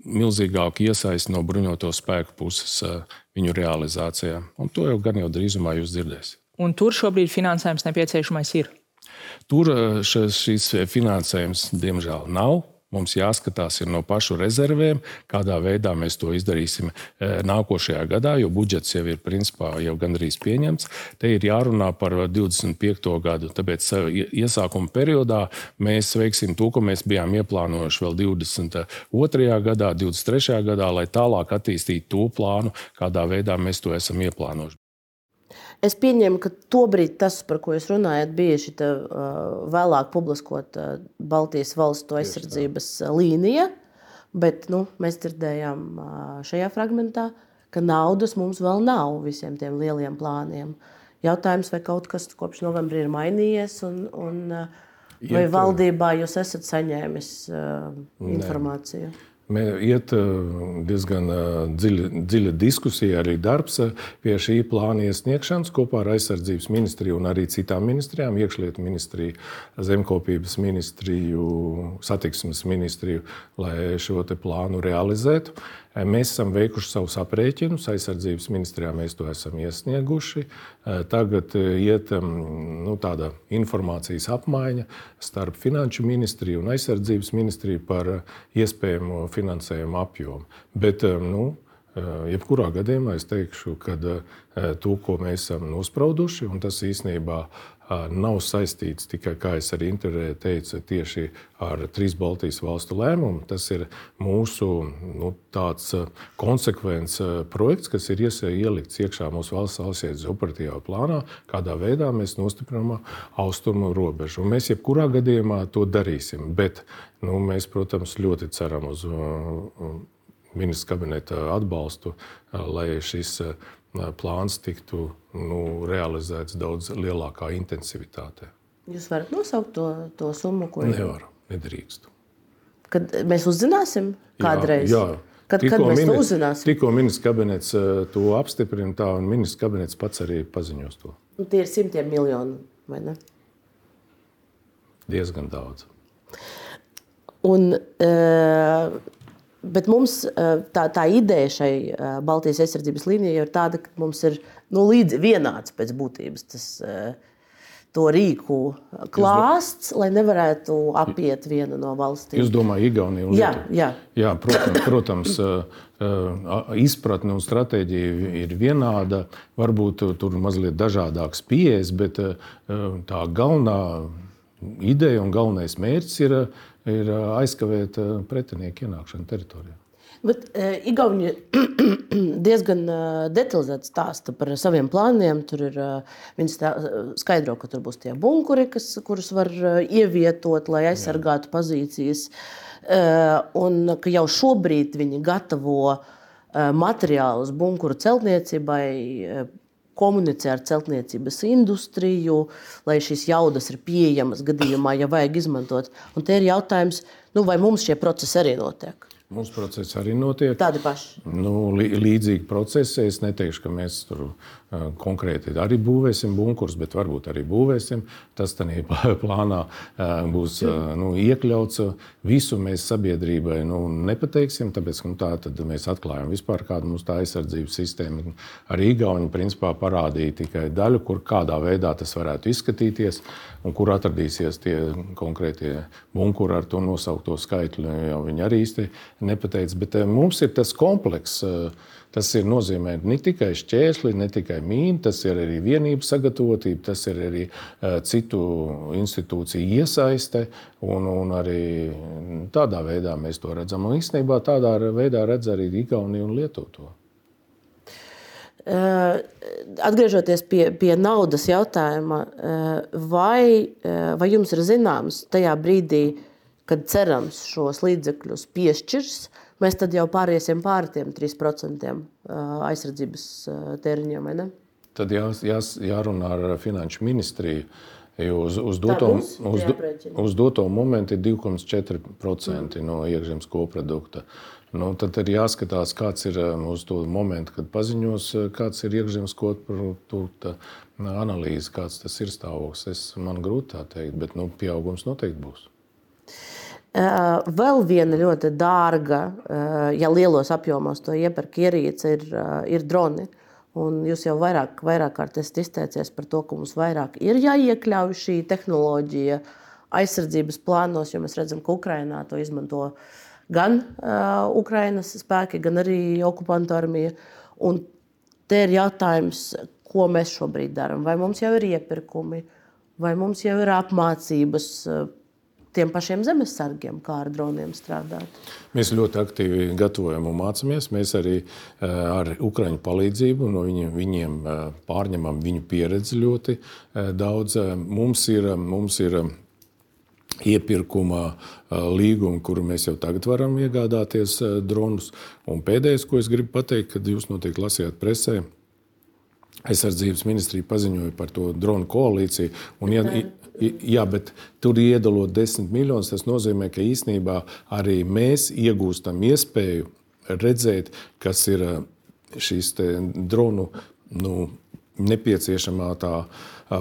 milzīgāku iesaisti no bruņoto spēku puses eh, viņu realizācijā. Un to jau gan jau drīzumā jūs dzirdēsiet. Un tur šobrīd finansējums nepieciešamais ir. Tur šis finansējums, diemžēl, nav. Mums jāskatās no pašu rezervēm, kādā veidā mēs to izdarīsim e, nākošajā gadā, jo budžets jau ir principā jau gandrīz pieņemts. Te ir jārunā par 25. gadu. Tāpēc e, iesākuma periodā mēs veiksim to, ko mēs bijām ieplānojuši vēl 22. gadā, 23. gadā, lai tālāk attīstītu to plānu, kādā veidā mēs to esam ieplānojuši. Es pieņemu, ka tobrīd tas, par ko jūs runājat, bija šī uh, vēlāk publiskota uh, Baltijas valstu aizsardzības līnija. Bet nu, mēs dzirdējām uh, šajā fragmentā, ka naudas mums vēl nav visiem tiem lieliem plāniem. Jautājums, vai kaut kas kopš novembra ir mainījies, un, un vai valdībā jūs esat saņēmis uh, informāciju? Nē. Iet diezgan dziļa, dziļa diskusija, arī darbs pie šī plāna iesniegšanas kopā ar aizsardzības ministriju un arī citām ministrijām, iekšlietu ministriju, zemkopības ministriju, satiksmes ministriju, lai šo plānu realizētu. Mēs esam veikuši savus aprēķinus, aizsardzības ministrijā mēs to esam iesnieguši. Tagad iet nu, tāda informācijas apmaiņa starp Finanšu ministriju un aizsardzības ministriju par iespējamo finansējumu apjomu. Bet, nu, Jebkurā gadījumā es teikšu, ka to, ko mēs esam nosprauduši, un tas īstenībā nav saistīts tikai, kā es arī intervijā teicu, tieši ar trīs Baltijas valstu lēmumu. Tas ir mūsu nu, tāds konsekvents projekts, kas ir ielikts iekšā mūsu valsts valsts operatīvā plānā, kādā veidā mēs nostiprinām austrumu robežu. Un mēs jebkurā gadījumā to darīsim. Bet nu, mēs, protams, ļoti ceram uz ministra kabineta atbalstu, lai šis plāns tiktu nu, realizēts daudz lielākā intensivitātē. Jūs varat nosaukt to, to summu, ko jūs nevarat? Nedrīkstu. Kad mēs uzzināsim kādreiz? Jā, jā. Kad, tikko kad mēs mini, to uzzināsim? Tikko ministrs kabinets to apstiprina, tā un ministrs kabinets pats arī paziņos to. Nu, tie ir simtiem miljonu, vai ne? Diezgan daudz. Un, uh, Bet mums tā, tā ideja šai Baltijas aizsardzības līnijai ir tāda, ka mums ir nu, līdzi vienāds pēc būtības tas to rīku klāsts, lai nevarētu apiet vienu no valstīm. Jūs domājat, Igaunija un Lietuva? Jā, jā. jā protams, protams izpratne un stratēģija ir vienāda. Varbūt tur mazliet dažādākas pieejas, bet tā galvenā ideja un galvenais mērķis ir ir aizkavēt pretinieku ienākšanu teritorijā. Bet uh, Igaunija diezgan uh, detalizēti stāsta par saviem plāniem. Tur ir uh, viņi stā, skaidro, ka tur būs tie bunkuri, kas, kurus var ievietot, lai aizsargātu Jā. pozīcijas. Uh, un ka jau šobrīd viņi gatavo materiālus bunkuru celtniecībai. Komunicē ar celtniecības industriju, lai šīs jaudas ir pieejamas gadījumā, ja vajag izmantot. Un te ir jautājums, nu, vai mums šie procesi arī notiek? Mūsu procesi arī notiek. Tādi paši. Nu, līdzīgi procesi. Es neteikšu, ka mēs tur konkrēti arī būvēsim bunkurus, bet varbūt arī būvēsim. Tas tādā plānā būs nu, iekļauts. Visu mēs sabiedrībai nu, nepateiksim, tāpēc nu, tā mēs atklājam vispār, kāda mums tā aizsardzības sistēma. Arī Igauni principā parādīja tikai daļu, kur kādā veidā tas varētu izskatīties un kur atradīsies tie konkrētie bunkuri ar to nosaukto skaitli. Jau viņi arī īsti nepateica, bet mums ir tas komplekss Tas ir nozīmē ne tikai šķērsli, ne tikai mīnu, tas ir arī vienības sagatavotība, tas ir arī uh, citu institūciju iesaiste. Un, un arī tādā veidā mēs to redzam. Un īstenībā tādā veidā redz arī Igaunija un Lietuva. Uh, atgriežoties pie, pie naudas jautājuma, uh, vai, vai jums ir zināms tajā brīdī, kad cerams šos līdzekļus piešķirs, mēs tad jau pāriesim pāri tiem 3% aizsardzības tēriņiem. Tad jās, jās, jārunā ar Finanšu ministriju. Jo uz, uz, doto, uz, uz doto momentu ir 2,4% mm. no iekšzemes koprodukta. Nu, tad ir jāskatās, kāds ir uz to momentu, kad paziņos, kāds ir iekšzemes koprodukta analīze, kāds tas ir stāvoklis. Es man grūti tā teikt, bet nu, pieaugums noteikti būs. Eh, vēl viena ļoti dārga, eh, ja lielos apjomos to iepērk ierīce, ir, eh, ir droni. Un jūs jau vairāk, vairāk kārt esat izteicies par to, ka mums vairāk ir jāiekļauj šī tehnoloģija aizsardzības plānos, jo mēs redzam, ka Ukrainā to izmanto gan uh, Ukrainas spēki, gan arī okupantu armija. Un te ir jautājums, ko mēs šobrīd darām. Vai mums jau ir iepirkumi, vai mums jau ir apmācības. Uh, tiem pašiem zemesargiem, kā ar droniem strādāt? Mēs ļoti aktīvi gatavojam un mācāmies. Mēs arī eh, ar Ukraiņu palīdzību no viņiem, viņiem eh, pārņemam viņu pieredzi ļoti eh, daudz. Mums ir, mums ir iepirkuma līgumi, kuru mēs jau tagad varam iegādāties dronus. Un pēdējais, ko es gribu pateikt, kad jūs noteikti lasījāt presē, aizsardzības ministrija paziņoja par to dronu koalīciju. Un, ja, Jā, bet tur iedalot desmit miljonus, tas nozīmē, ka īsnībā arī mēs iegūstam iespēju redzēt, kas ir šīs dronu nu, nepieciešamā tā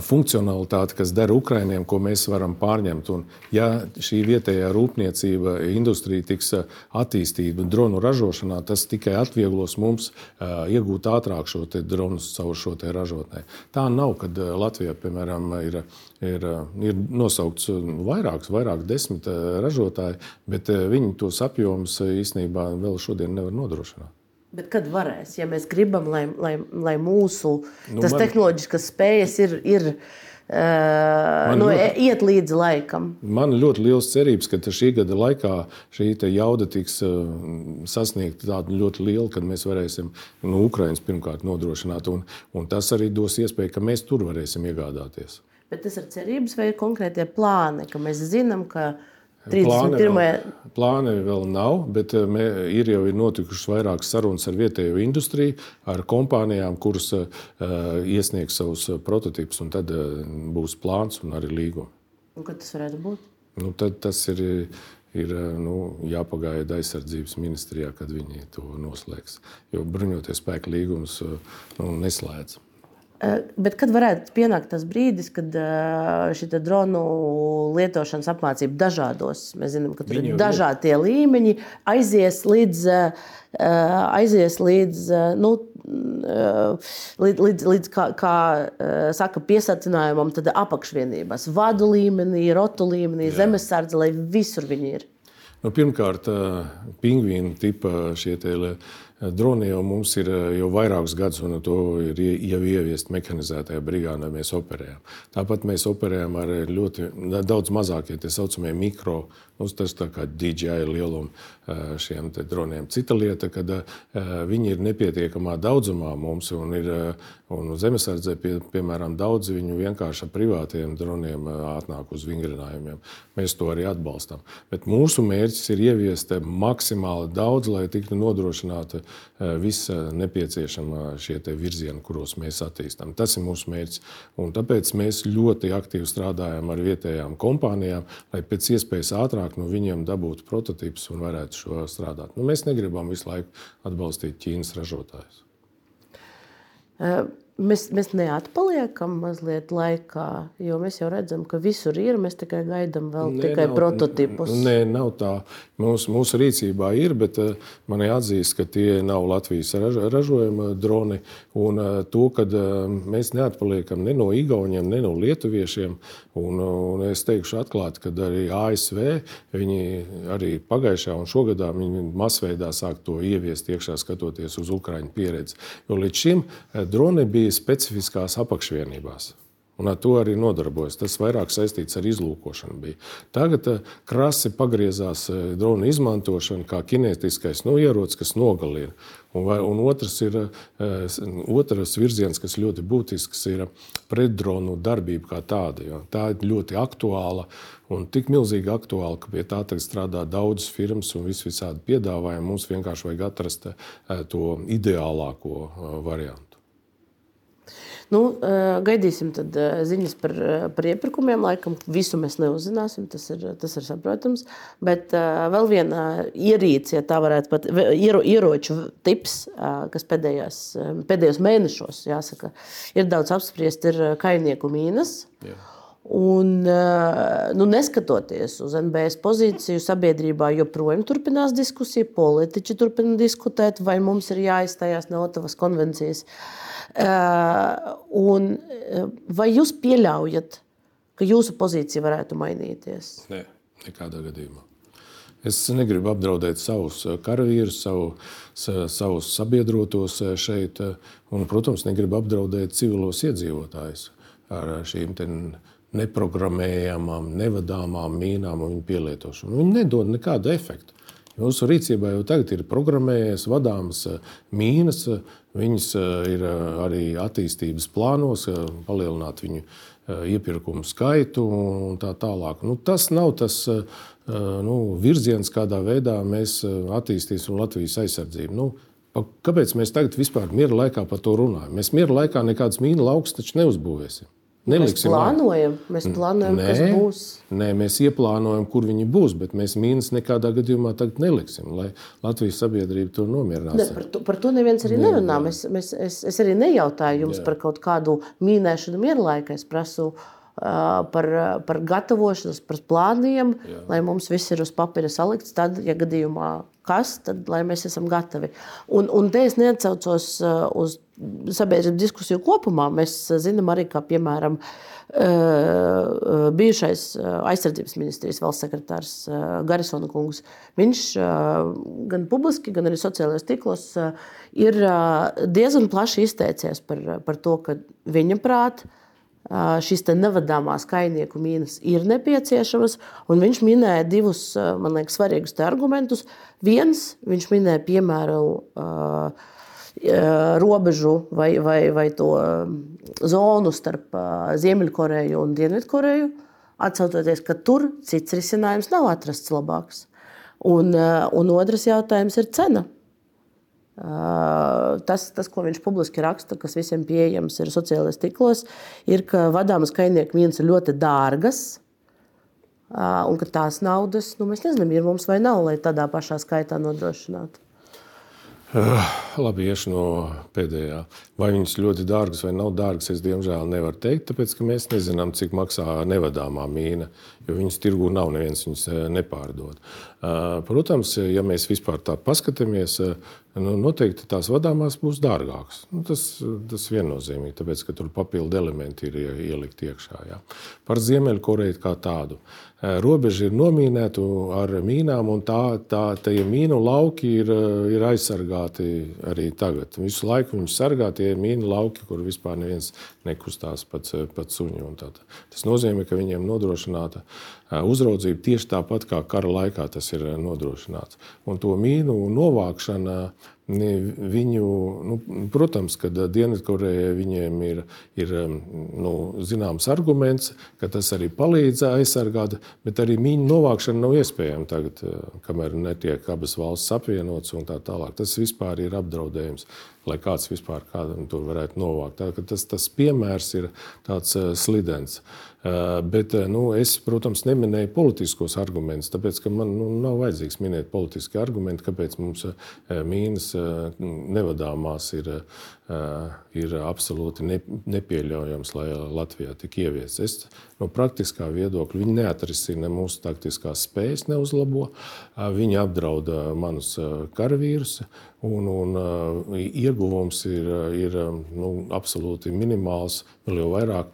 funkcionalitāte, kas der Ukraiņiem, ko mēs varam pārņemt. Un, ja šī vietējā rūpniecība, industrija tiks attīstīta dronu ražošanā, tas tikai atvieglos mums iegūt ātrāk šo dronu caur šo ražotnē. Tā nav, kad Latvijā, piemēram, ir, ir, ir nosaukts vairāks, vairāk desmit ražotāji, bet viņi tos apjomus īstenībā vēl šodien nevar nodrošināt. Bet kad varēs, ja mēs gribam, lai, lai, lai mūsu nu, man... tehnoloģiskās spējas ir, ir uh, nu, ļoti, e, iet līdzi laikam? Man ir ļoti liels cerības, ka šī gada laikā šī jauda tiks uh, sasniegta tāda ļoti liela, kad mēs varēsim no Ukrainas pirmkārt nodrošināt. Un, un tas arī dos iespēju, ka mēs tur varēsim iegādāties. Bet tas ir cerības vai ir konkrētie plāni, ka mēs zinām, ka mēs zinām, 31. Plāni vēl nav, bet eh, mē, ir jau ir notikušas vairākas sarunas ar vietējo industriju, ar kompānijām, kuras uh, iesniegs savus eh, prototipus, un tad uh, būs plāns un arī līguma. Un kad tas varētu būt? Nu, tad tas ir, ir nu, jāpagaida aizsardzības ministrijā, kad viņi to noslēgs. Jo bruņoties spēku līgums nu, neslēdz. Eh, bet kad varētu pienākt tas brīdis, kad eh, šī dronu lietošanas apmācība dažādos, mēs zinām, ka tur Viņu ir dažādi tie līmeņi, aizies līdz, eh, aizies līdz, nu, līdz, līdz, līdz kā, kā saka, piesacinājumam, tad apakšvienībās, vadu līmenī, rotu līmenī, zemesardze, lai visur viņi ir. Nu, pirmkārt, pingvīnu tipa šie Droni jau mums ir eh, jau vairākus gadus, un to ir jau ieviest mehanizētajā brigādē, mēs operējam. Tāpat mēs operējam ar ļoti daudz mazākiem, tā saucamiem mikro Nu, tas tā kā DJI lieluma šiem droniem. Cita lieta, kad viņi ir nepietiekamā daudzumā mums un ir un zemesardzē, pie, piemēram, daudz viņu vienkārši ar privātiem droniem atnāk uz vingrinājumiem. Mēs to arī atbalstam. Bet mūsu mērķis ir ieviest maksimāli daudz, lai tiktu nodrošināta visa nepieciešamā šie virzieni, kuros mēs attīstām. Tas ir mūsu mērķis. Un tāpēc mēs ļoti aktīvi strādājam ar vietējām kompānijām, lai pēc iespējas ātrāk no viņiem dabūtu prototypus un varētu šo strādāt. Nu, mēs negribam visu laiku atbalstīt Ķīnas ražotājus. Uh. Mēs, mēs neatpaliekam mazliet laikā, jo mēs jau redzam, ka visur ir. Mēs tikai gaidām vēl nē, tikai nav, prototipus. Nē, nav tā. Mūsu, mūsu rīcībā ir, bet uh, man jāatzīst, ka tie nav Latvijas raž, ražojuma droni. Un uh, to, ka uh, mēs neatpaliekam ne no Igauniem, ne no Lietuviešiem. Un, un es teikšu atklāti, ka arī ASV viņi arī pagājušā un šogadā viņi masveidā sāk to ieviest iekšā skatoties uz Ukraiņu pieredzi. Jo līdz šim droni bija bija specifiskās apakšvienībās. Un ar to arī nodarbojas. Tas vairāk saistīts ar izlūkošanu. Bija. Tagad eh, krasi pagriezās eh, drona izmantošana kā kinētiskais nu, ierocis, kas nogalina. Un, un otrs, ir, eh, otrs virziens, kas ļoti būtisks, ir pretdronu darbība kā tāda. Tā ir ļoti aktuāla un tik milzīgi aktuāla, ka pie tā strādā daudzas firmas un visvisādi piedāvājumi. Mums vienkārši vajag atrast to ideālāko variantu. Nu, gaidīsim tad ziņas par, par iepirkumiem. Laikam visu mēs neuzzināsim, tas ir, tas ir saprotams. Bet vēl viena ierīce, ja tā varētu pat iero, ieroču tips, kas pēdējos, pēdējos mēnešos jāsaka, ir daudz apspriest, ir kainieku mīnas. Jā. Un, nu, neskatoties uz NBS pozīciju, sabiedrībā joprojām turpinās diskusija, politiķi turpina diskutēt, vai mums ir jāizstājās no Otavas konvencijas. Uh, Eh, un eh, vai jūs pieļaujat, ka jūsu pozīcija varētu mainīties? Nē, nekādā gadījumā. Es negribu apdraudēt savus eh, karavīrus, savu, savus sabiedrotos šeit, un, protams, negribu apdraudēt civilos iedzīvotājus ar šīm neprogrammējamām, nevadāmām mīnām un viņu pielietošanu. Viņi nedod nekādu efektu. Jūsu rīcībā jau tagad ir programmējies, vadāmas mīnas, viņas ir arī attīstības plānos, palielināt viņu iepirkumu skaitu un tā tālāk. Nu, tas nav tas nu, virziens, kādā veidā mēs attīstīsim Latvijas aizsardzību. Nu, Kāpēc mēs tagad vispār miera laikā par to runājam? Mēs miera laikā nekādas mīnu laukus taču neuzbūvēsim. Neliksim mēs plānojam, mēs plānojam nē, kas būs. Nē, mēs ieplānojam, kur viņi būs, bet mēs mīnus nekādā gadījumā tagad neliksim, lai Latvijas sabiedrība to nomierinās. Ne, par, to, par to neviens arī nerunā. Mēs, mēs, es, es arī nejautāju jums Jā. par kaut kādu mīnēšanu mierlaika. Es prasu uh, par, par gatavošanos, par plāniem, Jā. lai mums viss ir uz papīra salikts. Tad, ja gadījumā kas, tad mēs esam gatavi. Un, un te es neatcaucos uz sabiedrības diskusiju kopumā. Mēs zinām arī, ka piemēram bijušais aizsardzības ministrijas valsts sekretārs Garisona kungs. Viņš gan publiski, gan arī sociālajos tīklos ir diezgan plaši izteicies par, par to, ka viņa prātā šīs nevadāmās kainieku mīnas ir nepieciešamas. Viņš minēja divus liekas, svarīgus argumentus. Viens, viņš minēja piemēru robežu vai, vai, vai to zonu starp Ziemeļkoreju un Dienvidkoreju, atcaucoties, ka tur cits risinājums nav atrasts labāks. Un, un otrs jautājums ir cena. Tas, tas, ko viņš publiski raksta, kas visiem pieejams ir sociālajos tīklos, ir, ka vadāmas kainieku mīnas ir ļoti dārgas. Un ka tās naudas, nu, mēs nezinām, ir mums vai nav, lai tādā pašā skaitā nodrošinātu. Uh, labi, iešu no pēdējā. Vai viņas ļoti dārgas vai nav dārgas, es diemžēl nevaru teikt, tāpēc ka mēs nezinām, cik maksā nevadāmā mīna, jo viņas tirgū nav, neviens viņas nepārdod. Uh, protams, ja mēs vispār tā paskatāmies, uh, nu, noteikti tās vadāmās būs dārgākas. Nu, tas, tas viennozīmīgi, tāpēc ka tur papildu elementi ir ielikt iekšā. Jā. Par Ziemeļkoreju kā tādu. Robeža ir nomīnēta ar mīnām, un tā, tā, tie mīnu lauki ir, ir aizsargāti arī tagad. Visu laiku viņus sargā tie mīnu lauki, kur vispār neviens nekustās pat, pat suņu. Tas nozīmē, ka viņiem nodrošināta uzraudzība tieši tāpat kā kara laikā tas ir nodrošināts. Un to mīnu novākšana Viņu, nu, protams, ka Dienvidkorejai viņiem ir, ir nu, zināms arguments, ka tas arī palīdz aizsargāt, bet arī mīņu novākšana nav iespējama tagad, kamēr netiek abas valsts apvienotas un tā tālāk. Tas vispār ir apdraudējums, lai kāds vispār kādam tur varētu novākt. Tā, tas, tas piemērs ir tāds slidens. Eh, bet eh, nu, es, protams, neminēju politiskos argumentus, tāpēc ka man nu, nav vajadzīgs minēt politiski argumenti, kāpēc mums eh, mīnas nevadāmās ir, ir absolūti nepieļaujams, lai Latvijā tik ieviests. Es no praktiskā viedokļa viņi neatrisina mūsu taktiskās spējas, neuzlabo. Viņi apdraud manus karavīrus. Un, un ieguvums ir, ir nu, absolūti minimāls, vēl jau vairāk.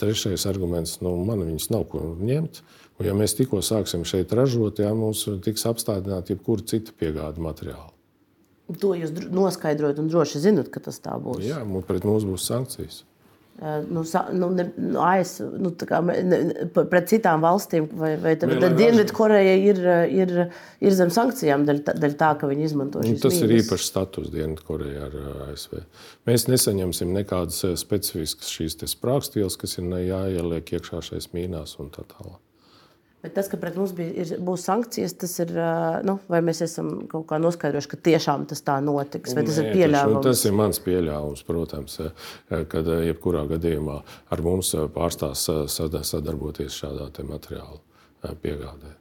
Trešais arguments, nu, man viņas nav ko ņemt. Un, ja mēs tikko sāksim šeit ražot, jā, mums tiks apstādināta jebkura cita piegāda materiāla. To jūs noskaidrojat un droši zinat, ka tas tā būs. Jā, pret mums būs sankcijas. Nu, nu, ne, nu, AS, nu, kā, ne, pret citām valstīm, vai, vai Dienvidkoreja ir, ir, ir zem sankcijām dēļ tā, ka viņi izmanto šīs nu, Tas mīnas. ir īpašs status Dienvidkorejā ar ASV. Mēs nesaņemsim nekādas specifiskas šīs sprāgstvielas, kas ir jāieliek iekšā šais mīnās un tā tālāk. Bet tas, ka pret mums bija, ir, būs sankcijas, tas ir. Nu, vai mēs esam kaut kā noskaidrojuši, ka tiešām tas tā notiks, vai tas Nē, ir pieļāvums? Tas, tas ir mans pieļāvums, protams, kad jebkurā gadījumā ar mums pārstās sadarboties šādā materiāla piegādē.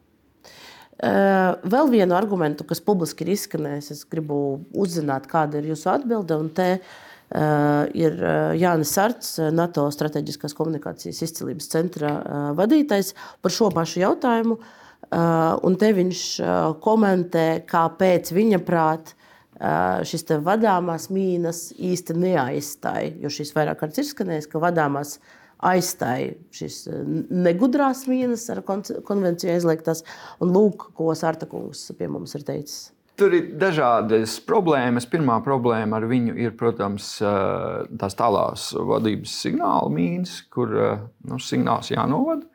Vēl vienu argumentu, kas publiski ir izskanējis, es gribu uzzināt, kāda ir jūsu atbilde. Eh, ir eh, Jānis Sārts, eh, NATO strateģiskās komunikācijas izcīlības centra vadītājs par šo pašu jautājumu. Un te viņš komentē, kāpēc viņa prāt šis vadāmās mīnas īsti neaizstāja. Jo šis vairāk kārtas ir skanējis, ka vadāmās aizstāja šīs negudrās mīnas ar konvenciju aizliegtās. Un lūk, ko Sārtakungs pie mums ir teicis. Tur ir dažādas problēmas. Pirmā problēma ar viņu ir, protams, tās tālās vadības signāla mīnas, kur nu, signāls jānovada.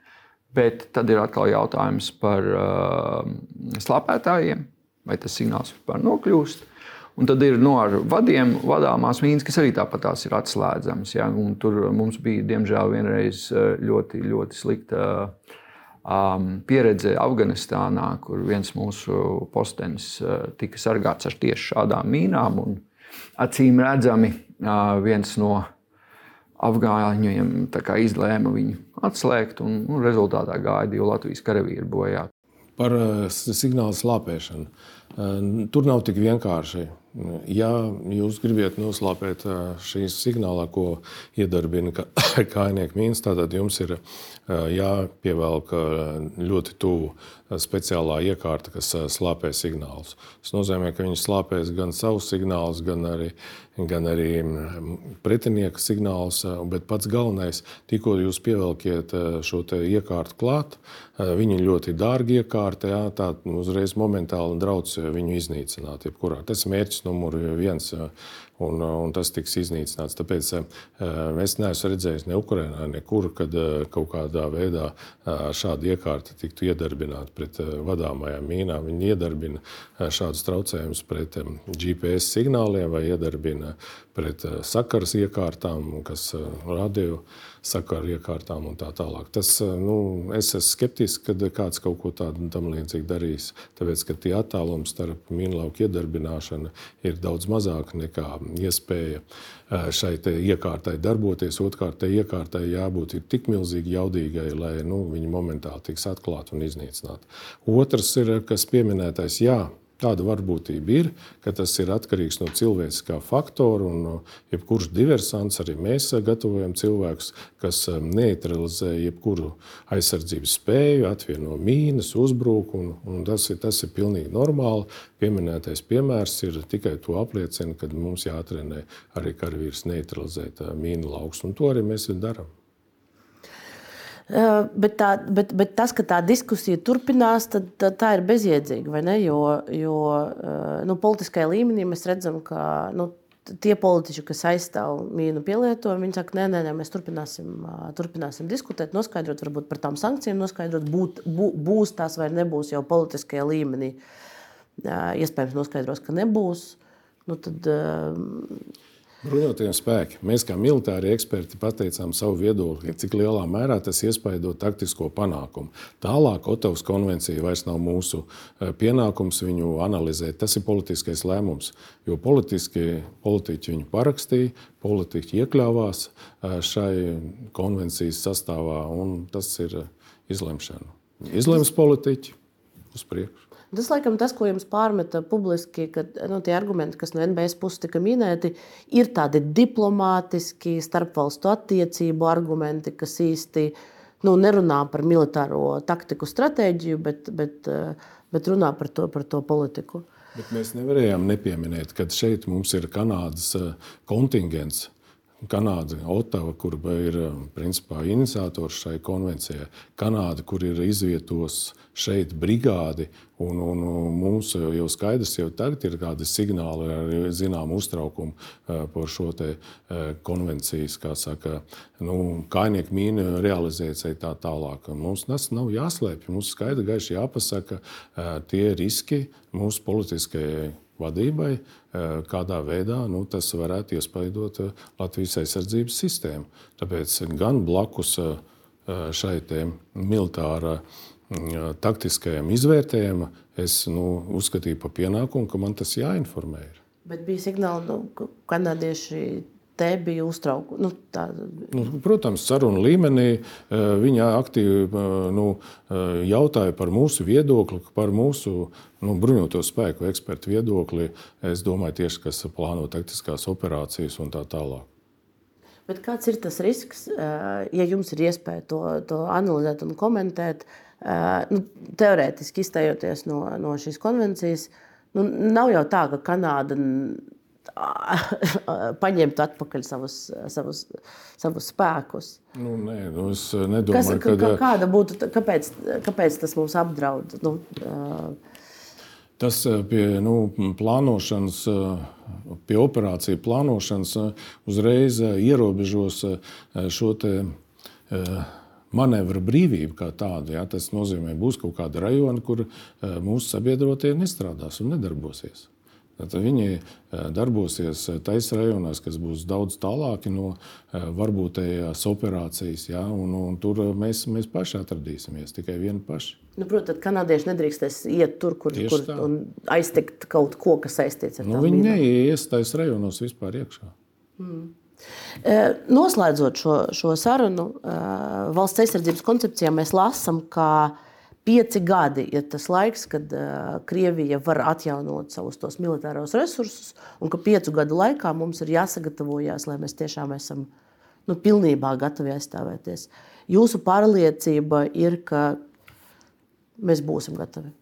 Bet tad ir atkal jautājums par uh, slāpētājiem, vai tas signāls vispār nokļūst. Un tad ir no nu, vadiem vadāmās mīnas, kas arī tāpat ir atslēdzamas. Ja? Un tur mums bija, diemžēl, vienreiz ļoti, ļoti slikta uh, um, pieredze Afganistānā, kur viens mūsu postenis uh, tika sargāts ar tieši šādām mīnām. Acīm redzami, uh, viens no afgāņiem izlēma viņu atslēgt, un, un rezultātā gāja divi Latvijas karavīri bojā. Par signālu slāpēšanu. Tur nav tik vienkārši. Ja jūs gribat noslēpēt šīs signālā, ko iedarbina kājnieku mīnus, tad jums ir jāpievelk ļoti tuvu speciālā iekārta, kas slāpē signālus. Tas nozīmē, ka viņi slāpēs gan savus signālus, gan arī, gan arī pretinieka signālus. Bet pats galvenais, tikko jūs pievelkiet šo iekārtu klāt, viņi ir ļoti dārgi iekārta, jā, tā uzreiz momentāli draudz viņu iznīcināt. Jebkurā. Tas ir mērķis numur viens, un, un tas tiks iznīcināts. Tāpēc es neesmu redzējis ne Ukrajinā, nekur, kad kaut kādā veidā šāda iekārta tiktu iedarbināta pret vadāmajām mīnām. Viņi iedarbina šādus traucējumus pret GPS signāliem vai iedarbina pret sakaras iekārtām, kas radio sakaru iekārtām un tā tālāk. Tas, nu, es esmu skeptisks, kad kāds kaut ko tādu tam līdzīgu darīs. Tāpēc, ka tie attālumi starp mīnlauku iedarbināšanu ir daudz mazāk nekā iespēja šai iekārtai darboties. Otrkārt, tai iekārtai jābūt tik milzīgi jaudīgai, lai nu, viņi momentāli tiks atklāti un iznīcināti. Otrs ir, kas pieminētais, jā, Tāda varbūtība ir, ka tas ir atkarīgs no cilvēciskā faktora. Un, jebkurš diversants, arī mēs gatavojam cilvēkus, kas neutralizē jebkuru aizsardzības spēju, atvieno mīnas, uzbruk. Un, un tas, ir, tas ir pilnīgi normāli. Pieminētais piemērs ir tikai to apliecina, ka mums jātrenē arī karavīrs neutralizēt mīnu laukus. Un to arī mēs darām. Bet, tā, bet, bet tas, ka tā diskusija turpinās, tad, tad tā ir bezjēdzīga. Jo, jo nu, politiskajā līmenī mēs redzam, ka nu, tie politiķi, kas aizstāv mīnu pielietojumu, viņi saka, nē, nē, nē mēs turpināsim, turpināsim diskutēt, noskaidrot, varbūt par tām sankcijām, noskaidrot, būt, bū, būs tās vai nebūs jau politiskajā līmenī. Iespējams, noskaidros, ka nebūs. Nu, tad, Bruņotie spēki. Mēs, kā militāri eksperti, pateicām savu viedokli, cik lielā mērā tas iespaido taktisko panākumu. Tālāk, Otavas konvencija vairs nav mūsu eh, pienākums viņu analizēt. Tas ir politiskais lēmums, jo politiski politiķi viņu parakstīja, politiķi iekļāvās eh, šai konvencijas sastāvā, un tas ir izlemšana. Izlems politiķi uz priekšu. Tas, laikam, tas, ko jums pārmeta publiski, ka nu, tie argumenti, kas no NBS puses tika minēti, ir tādi diplomātiski, starpvalstu attiecību argumenti, kas īsti nu, nerunā par militāro taktiku, stratēģiju, bet, bet, bet runā par to, par to politiku. Bet mēs nevarējām nepieminēt, ka šeit mums ir Kanādas eh, kontingents. Kanāda, Otava, kur ir principā, iniciators šai konvencijai, Kanāda, kur ir izvietos šeit brigādi, un, un mums jau skaidrs, jau tagad ir kādi signāli ar zināmu uztraukumu eh, par šo te eh, konvencijas, kā saka, nu, kainieku mīnu realizāciju tā tālāk. Mums tas nav jāslēpj, mums skaidri gaiši jāpasaka eh, tie riski mūsu politiskajai vadībai, eh, kādā veidā nu, tas varētu iespaidot eh, Latvijas aizsardzības sistēmu. Tāpēc gan blakus eh, šai militārā mm, taktiskajam izvērtējumam, es nu, uzskatīju par pienākumu, ka man tas jāinformē. Ir. Bet bija signāli, nu, ka kanādieši te bija uztraukums. Nu, tā... nu, protams, sarunu līmenī eh, viņa aktīvi eh, nu, eh, jautāja par mūsu viedokli, par mūsu nu, bruņoto spēku ekspertu viedokli. Es domāju, tieši kas plāno taktiskās operācijas un tā tālāk. Bet kāds ir tas risks, ja jums ir iespēja to, to analizēt un komentēt? Nu, teorētiski izstājoties no, no šīs konvencijas, nu, nav jau tā, ka Kanāda paņemt atpakaļ savus, savus, savus spēkus. Nu, nē, nu es nedomāju, Kas, ka, kāda būtu, kāpēc, kāpēc tas mūs apdraud? Nu, Tas pie nu, plānošanas, pie operāciju plānošanas uzreiz ierobežos šo te, manevru brīvību kā tādu. Ja? Tas nozīmē, būs kaut kāda rajona, kur mūsu sabiedrotie nestrādās un nedarbosies. Tad viņi eh, darbosies taisa rajonos, kas būs daudz tālāki no eh, varbūtējās operācijas. Ja? Un, un tur mēs, mēs paši atradīsimies, tikai vieni paši. Nu, Protams, kanādieši nedrīkstēs iet tur, kur, Tieši kur tā. aiztikt kaut ko, kas saistīts ar nu, viņi. Viņi neies taisa rajonos vispār iekšā. Mm. Noslēdzot šo, šo sarunu, valsts aizsardzības koncepcijā mēs lasām, ka pieci gadi ir tas laiks, kad Krievija var atjaunot savus tos militāros resursus, un ka piecu gadu laikā mums ir jāsagatavojas, lai mēs tiešām esam nu, pilnībā gatavi aizstāvēties. Jūsu pārliecība ir, ka mēs būsim gatavi.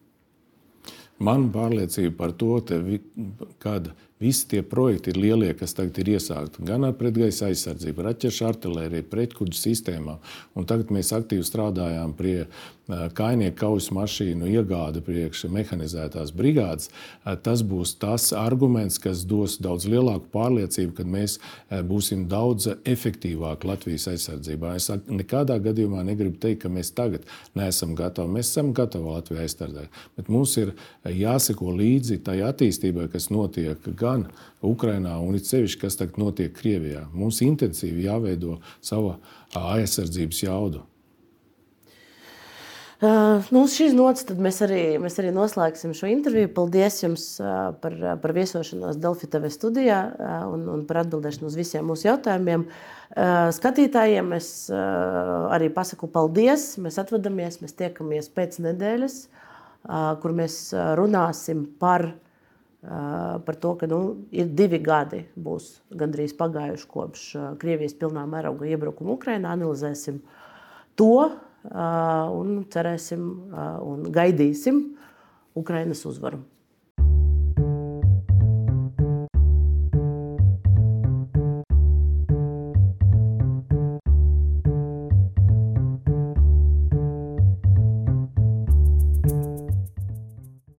Man pārliecība par to, ka visi tie projekti ir lielie, kas tagad ir iesākti gan ar pretgaisa aizsardzību, raķešu artēriju, pretkuģu sistēmām. Un tagad mēs aktīvi strādājām pie kainieku kaujas mašīnu iegāde priekš mehanizētās brigādes, tas būs tas arguments, kas dos daudz lielāku pārliecību, ka mēs būsim daudz efektīvāki Latvijas aizsardzībā. Es nekādā gadījumā negribu teikt, ka mēs tagad neesam gatavi. Mēs esam gatavi Latvijai aizsardzēt, bet mums ir jāseko līdzi tai attīstībai, kas notiek gan Ukrainā, un it sevišķi, kas tagad notiek Krievijā. Mums intensīvi jāveido sava aizsardzības jauda. Uh, nu, uz šīs nots mēs arī, mēs arī noslēgsim šo interviju. Paldies jums uh, par, par viesošanos Delfi TV studijā uh, un, un par atbildēšanu uz visiem mūsu jautājumiem. Skatītājiem es arī pasaku paldies. Mēs atvadamies, mēs tiekamies pēc nedēļas, kur mēs runāsim par, par to, ka nu, ir divi gadi, būs gandrīz pagājuši kopš Krievijas pilnā mēroga iebrukuma Ukrainā. Analizēsim to un cerēsim un gaidīsim Ukrainas uzvaru.